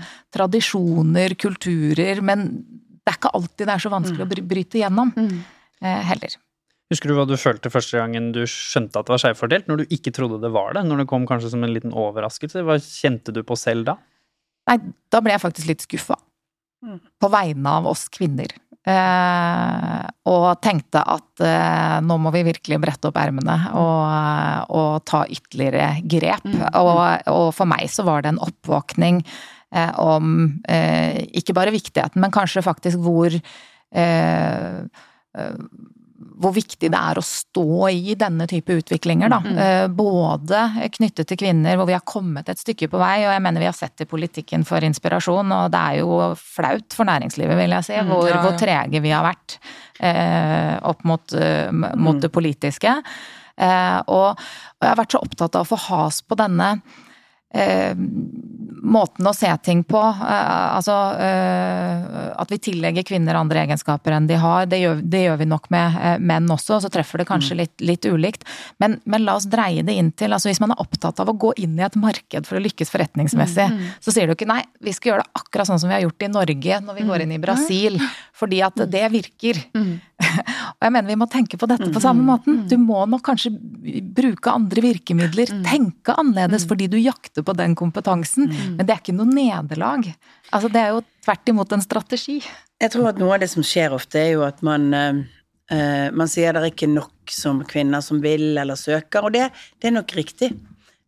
tradisjoner, kulturer, men det er ikke alltid det er så vanskelig å bry- bryte gjennom. eh, heller. Husker du hva du følte første gangen du skjønte at det var skjevfordelt? Når du ikke trodde det var det? Når det kom kanskje som en liten overraskelse? Hva kjente du på selv da? Nei, da ble jeg faktisk litt skuffa. På vegne av oss kvinner. Eh, og tenkte at eh, nå må vi virkelig brette opp ermene og, og ta ytterligere grep. Og, og for meg så var det en oppvåkning eh, om eh, ikke bare viktigheten, men kanskje faktisk hvor eh, eh, hvor viktig det er å stå i denne type utviklinger, da. Mm. Både knyttet til kvinner, hvor vi har kommet et stykke på vei, og jeg mener vi har sett i politikken for inspirasjon, og det er jo flaut for næringslivet, vil jeg si, hvor, ja, ja. hvor trege vi har vært eh, opp mot, mot mm. det politiske. Eh, og, og jeg har vært så opptatt av å få has på denne eh, måten å se ting på. Eh, altså eh, at vi tillegger kvinner andre egenskaper enn de har. Det gjør, det gjør vi nok med menn også, så treffer det kanskje litt, litt ulikt. Men, men la oss dreie det inn til altså Hvis man er opptatt av å gå inn i et marked for å lykkes forretningsmessig, så sier du ikke nei, vi skal gjøre det akkurat sånn som vi har gjort i Norge når vi går inn i Brasil, fordi at det virker. Og jeg mener vi må tenke på dette på samme måten. Du må nok kanskje bruke andre virkemidler, tenke annerledes fordi du jakter på den kompetansen. Men det er ikke noe nederlag. Altså det er jo tvert imot en strategi. Jeg tror at noe av det som skjer ofte, er jo at man eh, Man sier det er ikke nok som kvinner som vil eller søker, og det, det er nok riktig.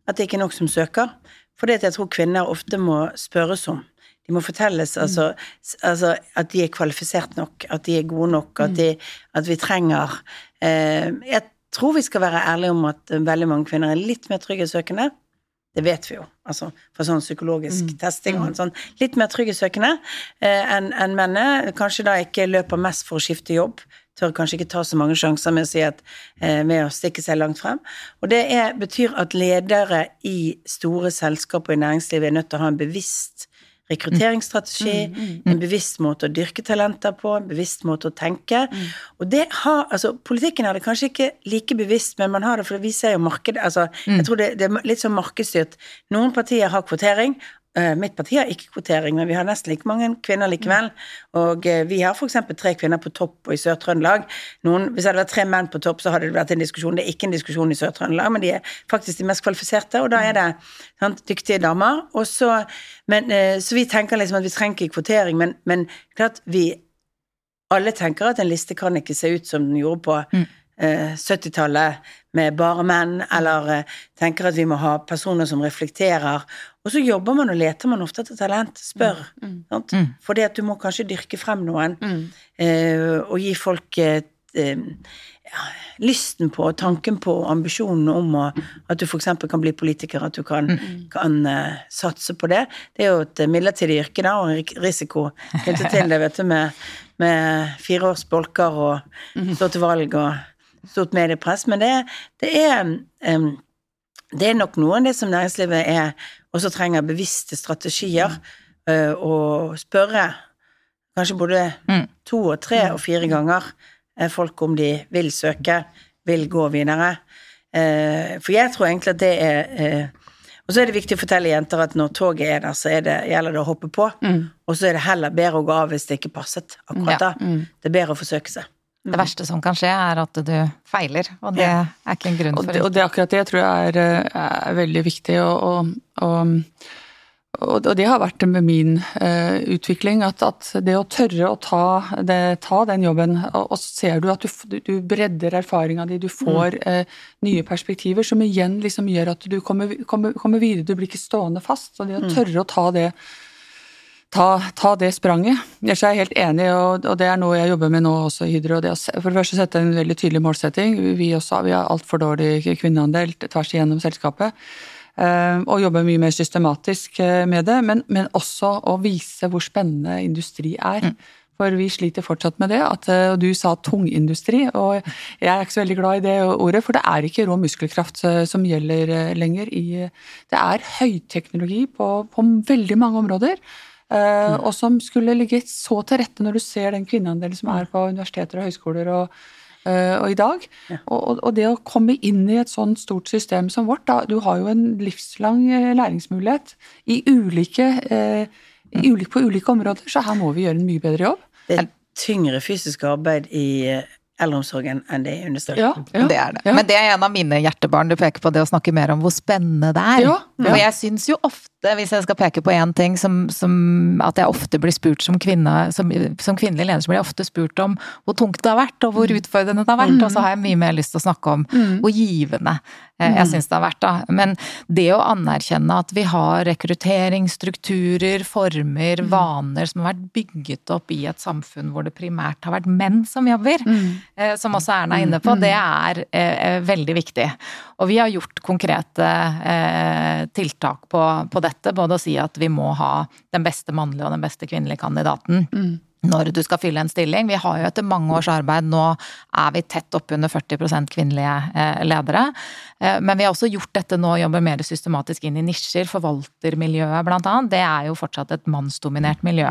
At det ikke er nok som søker. For det at jeg tror kvinner ofte må spørres om. De må fortelles altså, altså, at de er kvalifisert nok, at de er gode nok, at, de, at vi trenger eh, Jeg tror vi skal være ærlige om at eh, veldig mange kvinner er litt mer trygghetssøkende. Det vet vi jo, altså fra sånn psykologisk testing og en sånn. Litt mer trygghetssøkende eh, enn en mennene. Kanskje da ikke løper mest for å skifte jobb. Tør kanskje ikke ta så mange sjanser med å si at eh, med å stikke seg langt frem. Og det er, betyr at ledere i store selskaper i næringslivet er nødt til å ha en bevisst rekrutteringsstrategi, en bevisst måte å dyrke talenter på, en bevisst måte å tenke. Og det har, altså Politikken er det kanskje ikke like bevisst, men man har det, for vi ser jo markedet altså, Jeg tror det, det er litt sånn markedsstyrt. Noen partier har kvotering. Eh, Mitt parti har ikke kvotering, men vi har nesten like mange kvinner likevel. Og eh, vi har f.eks. tre kvinner på topp og i Sør-Trøndelag. Hvis det hadde vært tre menn på topp, så hadde det vært en diskusjon. Det er ikke en diskusjon i Sør-Trøndelag, men de er faktisk de mest kvalifiserte, og da er det sant, dyktige damer. Så, men, eh, så vi tenker liksom at vi trenger ikke kvotering, men, men klart vi alle tenker at en liste kan ikke se ut som den gjorde på eh, 70-tallet med bare menn, eller eh, tenker at vi må ha personer som reflekterer. Og så jobber man og leter man ofte etter talent. Spør. Sant? Mm. Fordi at du må kanskje dyrke frem noen, Mm. eh, og gi folk eh, eh, ja, lysten på, og tanken på, ambisjonen om å, at du f.eks. kan bli politiker, at du kan, kan uh, satse på det. Det er jo et eh, midlertidig yrke, da, og en risiko knyttet til det, vet du, med, med fire års bolker og stå til valg og stort mediepress. Men det, det er um, det er nok noe av det som næringslivet er, også trenger bevisste strategier, og spørre kanskje både Mm. to og tre og fire ganger uh, folk om de vil søke, vil gå videre. Uh, For jeg tror egentlig at det er eh, Og så er det viktig å fortelle jenter at når toget er der, så er det, gjelder det å hoppe på. Og så er det heller bedre å gå av hvis det ikke passet akkurat da. Det er bedre å forsøke seg. Det verste som kan skje, er at du feiler, og det er ikke en grunn for det, og det er akkurat det jeg tror er, eh, er veldig viktig, og, og, og, og det har vært med min uh, utvikling, at, at det å tørre å ta, det, ta den jobben, og, så ser du at du, du, bredder erfaringa di, du får eh, nye perspektiver, som igjen liksom gjør at du kommer, kommer, kommer videre, du blir ikke stående fast. Og det å tørre å ta det ta, ta det spranget. Ellers er jeg helt enig, og, og det er noe jeg jobber med nå også i Hydro. Det å for det første sette en veldig tydelig målsetting. Vi, også, vi har altfor dårlig kvinneandel tvers igjennom selskapet. eh, og jobbe mye mer systematisk eh, med det, men, men også å vise hvor spennende industri er. For vi sliter fortsatt med det. At, eh, og du sa tungindustri, og jeg er ikke så veldig glad i det ordet, for det er ikke rå muskelkraft som gjelder lenger. I, det er høyteknologi på, på veldig mange områder. Eh, Og som skulle ligge så til rette når du ser den kvinneandelen som er på universiteter og høyskoler og, eh, og i dag. Og, og- og det å komme inn i et sånt stort system som vårt, da, du har jo en livslang eh, læringsmulighet i ulike, eh, i ulike, på ulike områder, så her må vi gjøre en mye bedre jobb. Det er tyngre fysisk arbeid i eldreomsorgen enn det er i industrien. Ja, ja. Det er det. Ja. Men det er en av mine hjertebarn. Du peker på det å snakke mer om hvor spennende det er. Ja, ja. For jeg syns jo ofte, hvis jeg skal peke på én ting, som, som at jeg ofte blir spurt som kvinne, som, som kvinnelig leder, så blir jeg ofte spurt om hvor tungt det har vært, og hvor utfordrende det har vært. Og så har jeg mye mer lyst til å snakke om hvor givende jeg syns det har vært, da. Men det å anerkjenne at vi har rekrutteringsstrukturer, former, vaner som har vært bygget opp i et samfunn hvor det primært har vært menn som jobber, mm. som også Erna er inne på, det er eh, veldig viktig. Og vi har gjort konkrete eh, tiltak på, på dette, både å si at vi må ha den beste mannlige og den beste kvinnelige kandidaten når du skal fylle en stilling. Vi har jo etter mange års arbeid, nå er vi tett oppunder 40 kvinnelige eh, ledere. Eh, men vi har også gjort dette nå, jobber mer systematisk inn i nisjer. Forvaltermiljøet blant annet. Det er jo fortsatt et mannsdominert miljø.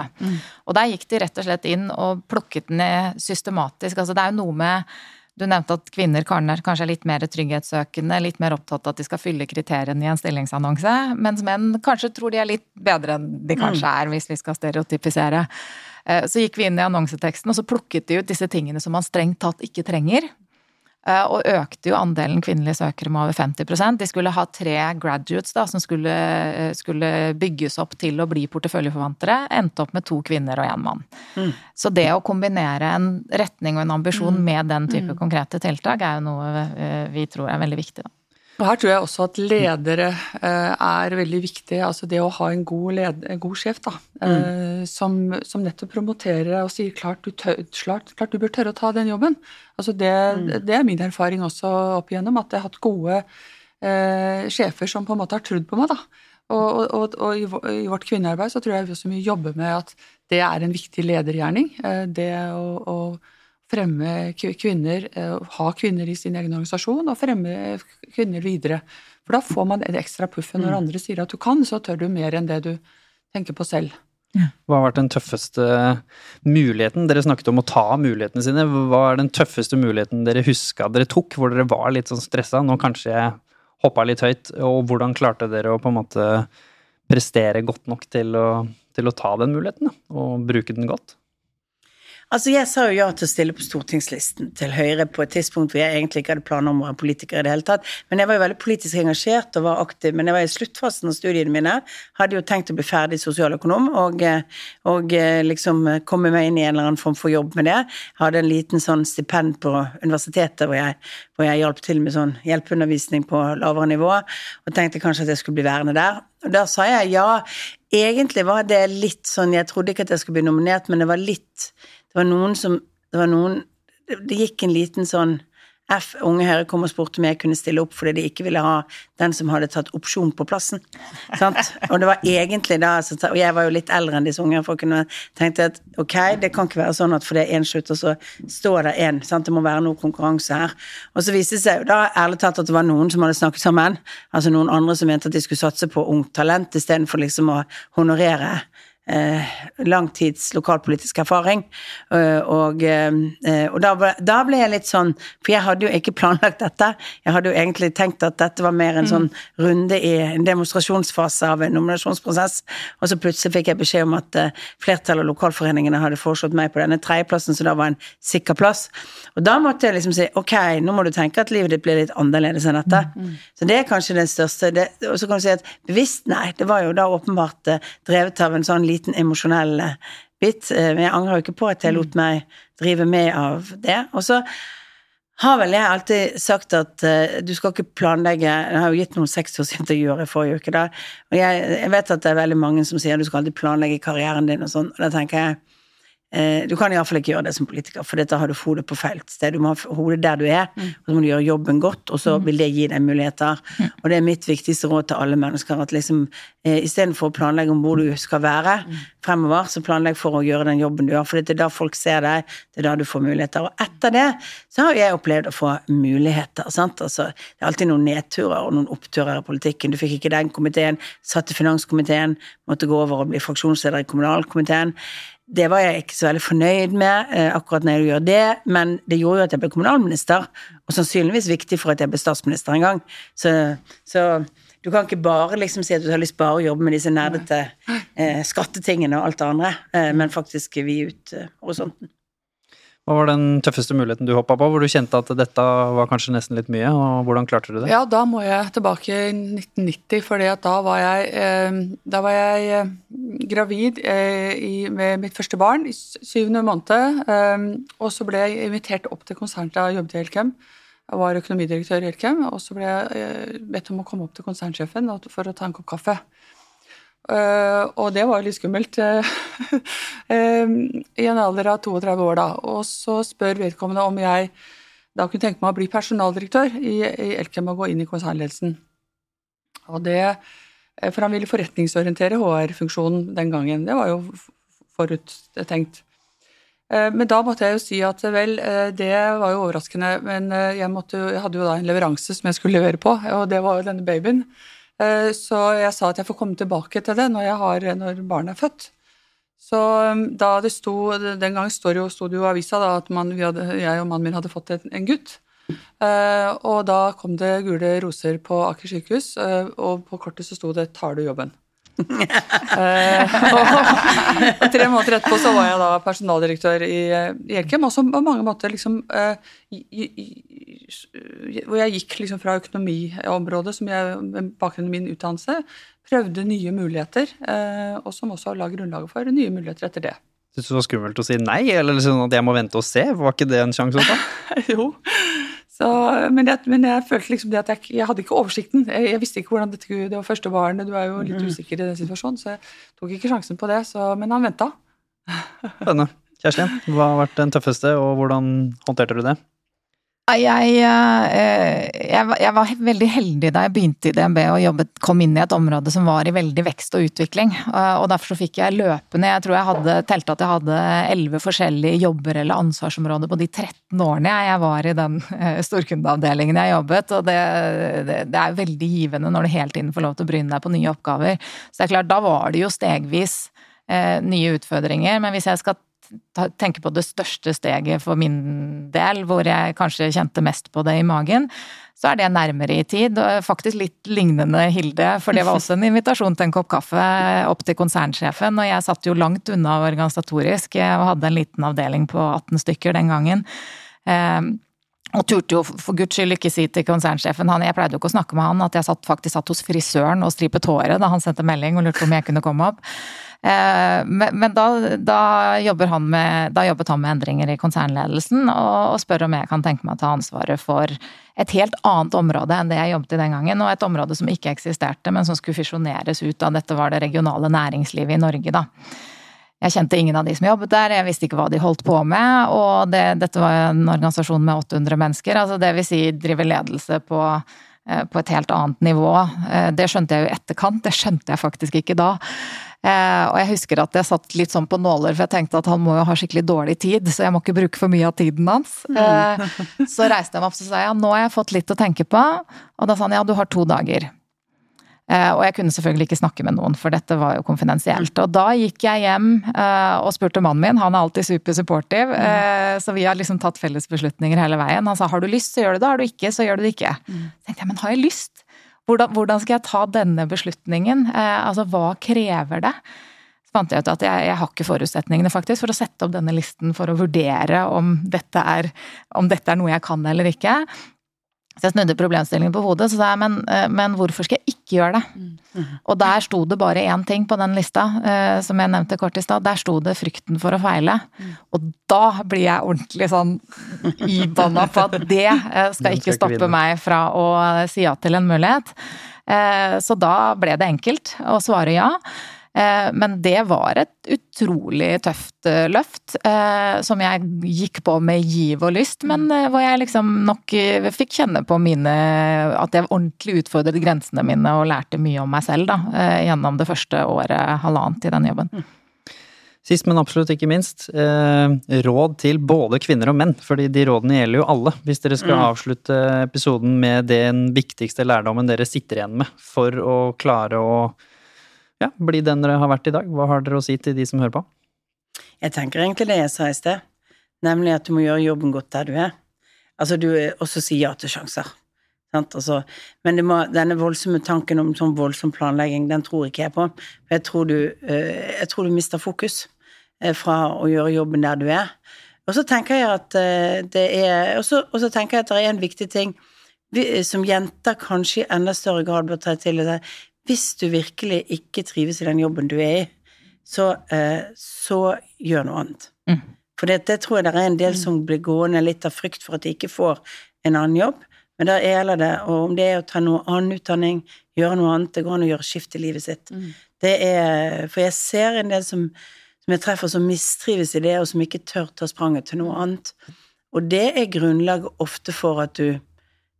Og der gikk de rett og slett inn og plukket ned systematisk. Altså det er jo noe med du nevnte at kvinner kan- er kanskje er litt mer trygghetssøkende, litt mer opptatt av at de skal fylle kriteriene i en stillingsannonse, mens menn kanskje tror de er litt bedre enn de kanskje er, hvis vi skal stereotypisere. Eh, Så gikk vi inn i annonseteksten, og så plukket de ut disse tingene som man strengt tatt ikke trenger. Eh, Og økte jo andelen kvinnelige søkere med over 50% De skulle ha tre graduates da, som skulle, eh, skulle bygges opp til å bli porteføljeforvantere. Endte opp med to kvinner og én mann. Så det å kombinere en retning og en ambisjon med den type konkrete tiltak, er jo noe vi tror er veldig viktig. Da. Og her tror jeg også at ledere eh, er veldig viktig. Altså det å ha en god, led, en god sjef da, eh, som, som nettopp promoterer og sier klart du, tør, klart, klart du bør tørre å ta den jobben. Altså det, det er min erfaring også opp igjennom, at jeg har hatt gode eh, sjefer som på en måte har trodd på meg. da. Og, og, og i, i vårt kvinnearbeid så tror jeg vi også mye jobber med at det er en viktig ledergjerning. eh, Det å, å fremme kvinner, eh, ha kvinner i sin egen organisasjon og fremme kvinner videre. For da får man det ekstra puffet. Når andre sier at du kan, så tør du mer enn det du tenker på selv. Hva har vært den tøffeste muligheten? Dere snakket om å ta mulighetene sine. Hva er den tøffeste muligheten dere huska dere tok, hvor dere var litt sånn stressa? Nå kanskje jeg hoppa litt høyt, og hvordan klarte dere å på en måte prestere godt nok til å, til å ta den muligheten, da, og bruke den godt? Altså, jeg sa jo ja til å stille på stortingslisten til Høyre på et tidspunkt hvor jeg egentlig ikke hadde planer om å være politiker i det hele tatt. Men jeg var jo veldig politisk engasjert og var aktiv. Men jeg var i sluttfasen av studiene mine. Hadde jo tenkt å bli ferdig sosialøkonom og, og liksom komme meg inn i en eller annen form for jobb med det. Hadde en liten sånn stipend på universitetet hvor jeg, hvor jeg hjalp til med sånn hjelpeundervisning på lavere nivå. Og tenkte kanskje at jeg skulle bli værende der. Og da sa jeg ja. Egentlig var det litt sånn Jeg trodde ikke at jeg skulle bli nominert, men det var litt det var noen som Det var noen Det gikk en liten sånn F, Unge Høyre kom og spurte om jeg kunne stille opp fordi de ikke ville ha den som hadde tatt opsjon på plassen. Sant? Og det var egentlig da Og jeg var jo litt eldre enn disse unge folkene. Tenkte at ok, det kan ikke være sånn at fordi én slutter, så står det én. Det må være noe konkurranse her. Og så viste det seg jo da ærlig talt at det var noen som hadde snakket sammen. Altså noen andre som mente at de skulle satse på ungt talent istedenfor liksom å honorere langtids lokalpolitisk erfaring. Uh, og, uh, og da, da, ble jeg litt sånn For jeg hadde jo ikke planlagt dette. Jeg hadde jo egentlig tenkt at dette var mer en mm. sånn runde i en demonstrasjonsfase av en nominasjonsprosess, og så plutselig fikk jeg beskjed om at flertallet av lokalforeningene hadde foreslått meg på denne tredjeplassen, så da var en sikker plass. Og da måtte jeg liksom si ok, nå må du tenke at livet ditt blir litt annerledes enn dette. Mm. mm. Så det er kanskje den største det, Og så kan du si at bevisst, nei, det var jo da åpenbart drevet av en sånn liten emosjonell eh, bit. Eh, men jeg angrer jo ikke på at jeg lot meg drive med av det. Og så har vel jeg alltid sagt at uh, du skal ikke planlegge Jeg har jo gitt noen 60-årsintervjuer i forrige uke, da. Og jeg, jeg, vet at det er veldig mange som sier du skal alltid planlegge karrieren din og sånn. Og da tenker jeg Eh, du kan iallfall ikke gjøre det som politiker, for da har du hodet på feil sted. Du må ha hodet der du er, mm. og så må du gjøre jobben godt, og så mm. vil det gi deg muligheter. Mm. Og det er mitt viktigste råd til alle mennesker, at liksom eh, istedenfor å planlegge om hvor du skal være fremover, så planlegg for å gjøre den jobben du gjør, for det er da folk ser deg, det er da du får muligheter. Og etter det så har jeg opplevd å få muligheter, sant. Altså, det er alltid noen nedturer og noen oppturer i politikken. Du fikk ikke den komiteen, satt i finanskomiteen, måtte gå over og bli fraksjonsleder i kommunalkomiteen. Det var jeg ikke så veldig fornøyd med eh, akkurat når jeg gjør det, men det gjorde jo at jeg ble kommunalminister, og sannsynligvis viktig for at jeg ble statsminister en gang. Så, så du kan ikke bare liksom si at du har lyst bare å jobbe med disse nerdete eh, skattetingene og alt det andre, eh, men faktisk vide ut eh, horisonten. Hva var den tøffeste muligheten du hoppa på, hvor du kjente at dette var kanskje nesten litt mye, og hvordan klarte du det? Ja, da må jeg tilbake i 1990, for da var jeg, eh, da var jeg eh, gravid eh, med mitt første barn i syvende måned, og så ble jeg invitert opp til konsernet jeg jobbet i Elkem. Jeg var økonomidirektør i Elkem, og så ble jeg bedt om å komme opp til konsernsjefen for å ta en kopp kaffe. Uh, og det var litt skummelt uh, i en alder av 32 år, da. Og så spør vedkommende om jeg da kunne tenke meg å bli personaldirektør i, i Elkem og gå inn i konsernledelsen. Og det, For han ville forretningsorientere HR-funksjonen den gangen. Det var jo foruttenkt. Uh, men da måtte jeg jo si at vel, det var jo overraskende, men jeg, måtte, jeg hadde jo da en leveranse som jeg skulle levere på, og det var jo denne babyen. Eh, så jeg sa at jeg får komme tilbake til det når, har, når barnet er født. Så um, da det sto, Den gang sto det jo, i avisa da, at man, hadde, jeg og mannen min hadde fått en, gutt. Uh, og da kom det gule roser på Aker sykehus, uh, og på kortet så sto det 'Tar du jobben'? Uh, og, tre måneder etterpå så var jeg da personaldirektør i, i Elkem, også på mange måter liksom i, i, Hvor jeg gikk liksom fra økonomiområdet, som jeg med bakgrunn i min utdannelse, prøvde nye muligheter, og som også la grunnlaget for nye muligheter etter det. Syns du det var skummelt å si nei, eller liksom at jeg må vente og se? Var ikke det en sjanse å ta? jo. Så, men, jeg, men, jeg, følte liksom det at jeg, jeg hadde ikke oversikten. Jeg, jeg, visste ikke hvordan dette Det var første barnet, du er jo litt mm. usikker i den situasjonen, så jeg tok ikke sjansen på det. Så, men han venta. Spennende. Kjerstin, hva har vært den tøffeste, og hvordan håndterte du det? Jeg, eh, jeg, jeg, var veldig heldig da jeg begynte i DNB og jobbet, kom inn i et område som var i veldig vekst og utvikling. Eh, og derfor så fikk jeg løpende Jeg tror jeg hadde telte at jeg hadde elleve forskjellige jobber eller ansvarsområder på de 13 årene jeg var i den eh, storkundeavdelingen jeg jobbet. Og det, det, det er veldig givende når du hele tiden får lov til å bryne deg på nye oppgaver. Så det er klart, da var det jo stegvis nye utfordringer. Men hvis jeg skal tenker på det største steget for min del, hvor jeg kanskje kjente mest på det i magen, så er det nærmere i tid. og Faktisk litt lignende Hilde, for det var også en invitasjon til en kopp kaffe opp til konsernsjefen. Og jeg satt jo langt unna organisatorisk, og hadde en liten avdeling på 18 stykker den gangen. Eh, og turte jo for guds skyld ikke si til konsernsjefen han, Jeg pleide jo ikke å snakke med han at jeg satt, faktisk satt hos frisøren og stripet håret da han sendte melding og lurte på om jeg kunne komme opp. Eh, Men, men da, da, han med, da jobbet han med endringer i konsernledelsen og, og spør om jeg kan tenke meg å ta ansvaret for et helt annet område enn det jeg jobbet i den gangen, og et område som ikke eksisterte, men som skulle fusjoneres ut av dette var det regionale næringslivet i Norge, da. Jeg kjente ingen av de som jobbet der, jeg visste ikke hva de holdt på med, og det, dette var en organisasjon med 800 mennesker, altså det vil si drive ledelse på, eh, på et helt annet nivå. Eh, Det skjønte jeg jo i etterkant, det skjønte jeg faktisk ikke da. Eh, Og jeg husker at jeg satt litt sånn på nåler, for jeg tenkte at han må jo ha skikkelig dårlig tid, så jeg må ikke bruke for mye av tiden hans. Eh, Så reiste jeg meg opp og sa ja, nå har jeg fått litt å tenke på, og da sa han ja, du har to dager. Eh, Og jeg kunne selvfølgelig ikke snakke med noen, for dette var jo konfidensielt. Og da gikk jeg hjem og spurte mannen min, han er alltid super supportive, eh, så vi har liksom tatt felles beslutninger hele veien. Han sa har du lyst, så gjør du det, har du ikke, så gjør du det ikke. Så tenkte jeg, men har jeg lyst? Hvordan, hvordan skal jeg ta denne beslutningen? Eh, altså, hva krever det? Så fant jeg ut at jeg, jeg har ikke forutsetningene faktisk for å sette opp denne listen for å vurdere om dette er, om dette er noe jeg kan eller ikke. Så jeg snudde problemstillingen på hodet, så sa jeg men, eh, men hvorfor skal jeg ikke gjøre det? Og der sto det bare én ting på den lista, eh, som jeg nevnte kort i stad. Der sto det frykten for å feile. Og da blir jeg ordentlig sånn ibanna på at det eh, skal ikke ikke stoppe meg fra å si ja til en mulighet. Eh, Så da ble det enkelt å svare ja. Eh, Men det var et utrolig tøft eh, løft, eh, som jeg gikk på med giv og lyst, men eh, hvor jeg liksom nok fikk kjenne på mine At jeg ordentlig utfordret grensene mine og lærte mye om meg selv, da, gjennom det første året, halvannet, i den jobben. Sist, men absolutt ikke minst, eh, råd til både kvinner og menn, fordi de rådene gjelder jo alle. Hvis dere skal avslutte episoden med den viktigste lærdommen dere sitter igjen med for å klare å ja, bli den dere har vært i dag, hva har dere å si til de som hører på? Jeg tenker egentlig det jeg sa i sted, nemlig at du må gjøre jobben godt der du er. Altså, du også si ja til sjanser. Altså, men må, denne voldsomme tanken om sånn voldsom planlegging, den tror ikke jeg på. Jeg tror du, eh, jeg tror du mister fokus eh, fra å gjøre jobben der du er. Og så tenker jeg at eh, det er Og så tenker jeg at det er en viktig ting som jenter kanskje i enda større grad bør ta til seg. Hvis du virkelig ikke trives i den jobben du er i, så, eh, så gjør noe annet. Mm. For det, det tror jeg det er en del som blir gående litt av frykt for at de ikke får en annen jobb. Men da gjelder det, og om det er å ta noe annen utdanning, gjøre noe annet, det går an å gjøre skift i livet sitt. Det er, for jeg ser en del som, som jeg treffer som mistrives i det, og som ikke tør ta spranget til noe annet. Og det er grunnlaget ofte for at du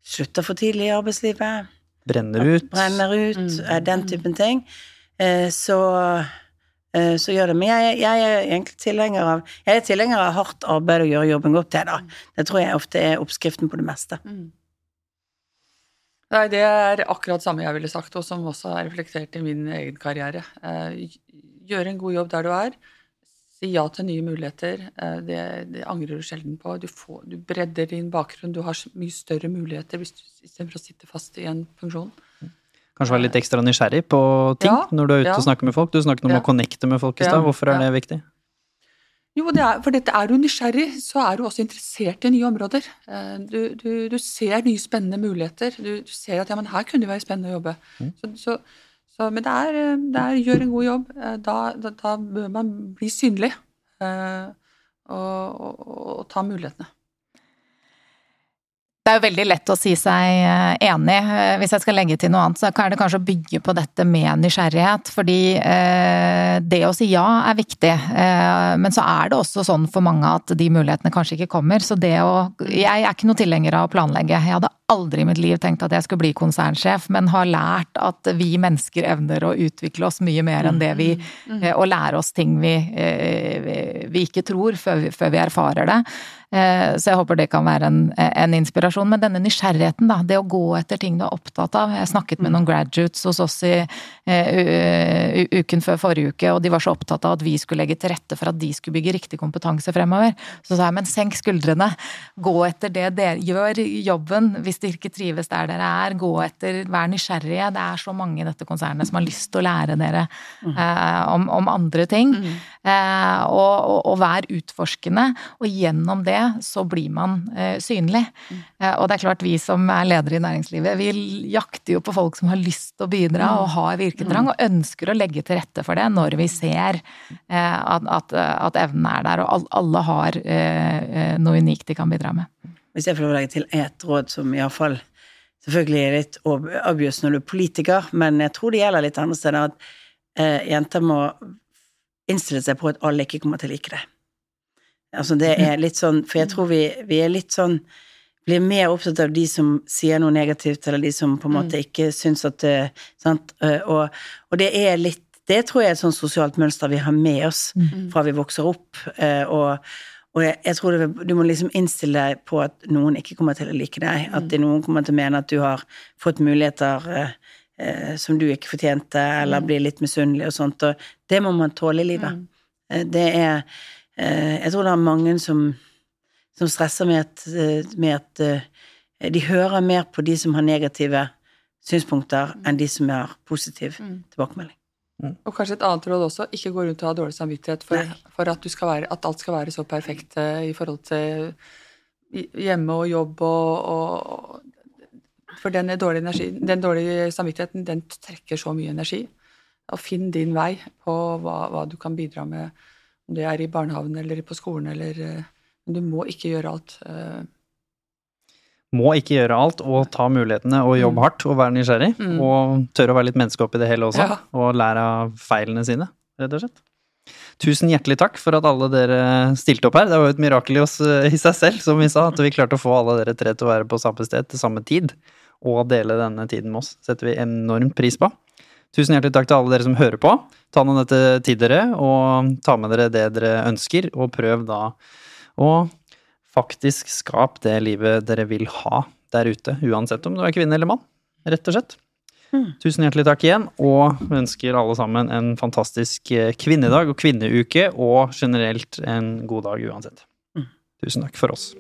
slutter for tidlig i arbeidslivet, Brenner ut? brenner ut, mm. den typen ting. Eh, Så, eh, så gjør det. Men jeg, jeg er egentlig tilhenger av Jeg er tilhenger av hardt arbeid og gjøre jobben godt, til, da. Det tror jeg ofte er oppskriften på det meste. Nei, det er akkurat samme jeg ville sagt, og som også er reflektert i min egen karriere. Eh, Gjøre en god jobb der du er. Si ja til nye muligheter. Eh, Det, det angrer du sjelden på. Du, får, du bredder din bakgrunn. Du har mye større muligheter hvis du, istedenfor å sitte fast i en funksjon. Kanskje være litt ekstra nysgjerrig på ting Ja, når du er ute ja. og snakker med folk? Du snakket om Ja. å connecte med folk i stad. Hvorfor er det viktig? Jo, det er, for er du nysgjerrig, så er du også interessert i nye områder. Eh, Du, du, du ser nye spennende muligheter. Du, ser at ja, men her kunne det være spennende å jobbe. Så, så, så, men det er, eh, det er gjør en god jobb. Eh, Da, da, da bør man bli synlig eh, og, og, og ta mulighetene. Det er jo veldig lett å si seg eh, enig. Hvis jeg skal legge til noe annet, så er det kanskje å bygge på dette med nysgjerrighet. Fordi eh, det å si ja er viktig. Eh, men så er det også sånn for mange at de mulighetene kanskje ikke kommer. Så det å Jeg er ikke noe tilhenger av å planlegge. Jeg hadde aldri i mitt liv tenkt at jeg skulle bli konsernsjef, men har lært at vi mennesker evner å utvikle oss mye mer enn det vi eh, Og lære oss ting vi, eh, vi- ikke tror før vi, før vi erfarer det. Eh, Så jeg håper det kan være en, en inspirasjon. Men denne nysgjerrigheten, da. Det å gå etter ting du er opptatt av. Jeg snakket med noen graduates hos oss i uken før forrige uke, og de var så opptatt av at vi skulle legge til rette for at de skulle bygge riktig kompetanse fremover. Så sa jeg men senk skuldrene. Gå etter det dere gjør jobben hvis dere ikke trives der dere er. Gå etter, vær nysgjerrige. Det er så mange i dette konsernet som har lyst til å lære dere eh, om, om andre ting. Eh, og, og, og vær utforskende. Og gjennom det så blir man eh, synlig. Eh, og det er klart vi som er ledere i næringslivet, vi jakter jo på folk som har lyst til å bidra og har virketrang, og ønsker å legge til rette for det når vi ser eh, at, at, at evnen er der. Og alle har eh, noe unikt de kan bidra med. Hvis jeg får lov å legge til ett råd som iallfall selvfølgelig er litt ob- obvious når du er politiker, men jeg tror det gjelder litt andre steder, at eh, jenter må innstille seg på at alle ikke kommer til å like det. Altså det er litt sånn, for jeg tror vi, vi er litt sånn blir mer opptatt av de som sier noe negativt, eller de som på en måte ikke syns at det sant? Eh, Og, og det er litt Det tror jeg er et sånn sosialt mønster vi har med oss fra vi vokser opp. eh, Og, og jeg, jeg tror det, du må liksom innstille deg på at noen ikke kommer til å like deg. At det noen kommer til å mene at du har fått muligheter eh, eh, som du ikke fortjente, eller blir litt misunnelig og sånt. Og det må man tåle i livet. Mm. Det er eh, Jeg tror det er mange som, som stresser med at, eh, med at eh, de hører mer på de som har negative synspunkter, enn de som har positiv tilbakemelding. Og kanskje et annet råd også, ikke gå rundt og ha dårlig samvittighet for, for at, du skal være, at alt skal være så perfekt eh, i forhold til hjemme og jobb og, og For den dårlige, energi, den dårlige samvittigheten, den trekker så mye energi. Og finn din vei på hva, hva du kan bidra med, om det er i barnehagen eller på skolen eller eh, Men du må ikke gjøre alt. eh, Må ikke gjøre alt, og ta mulighetene, og jobbe hardt, og være nysgjerrig. Mm. Og tørre å være litt menneske oppi det hele også, Ja. og lære av feilene sine, rett og slett. Tusen hjertelig takk for at alle dere stilte opp her. Det var jo et mirakel i oss eh, i seg selv, som vi sa, at vi klarte å få alle dere tre til å være på samme sted til samme tid, og dele denne tiden med oss. setter vi enormt pris på. Tusen hjertelig takk til alle dere som hører på. Ta nå dette til dere, og ta med dere det dere ønsker, og prøv da å faktisk skap det livet dere vil ha der ute, uansett om du er kvinne eller mann, rett og slett. Tusen hjertelig takk igjen, og vi ønsker alle sammen en fantastisk eh, kvinnedag og kvinneuke, og generelt en god dag uansett. Tusen takk for oss.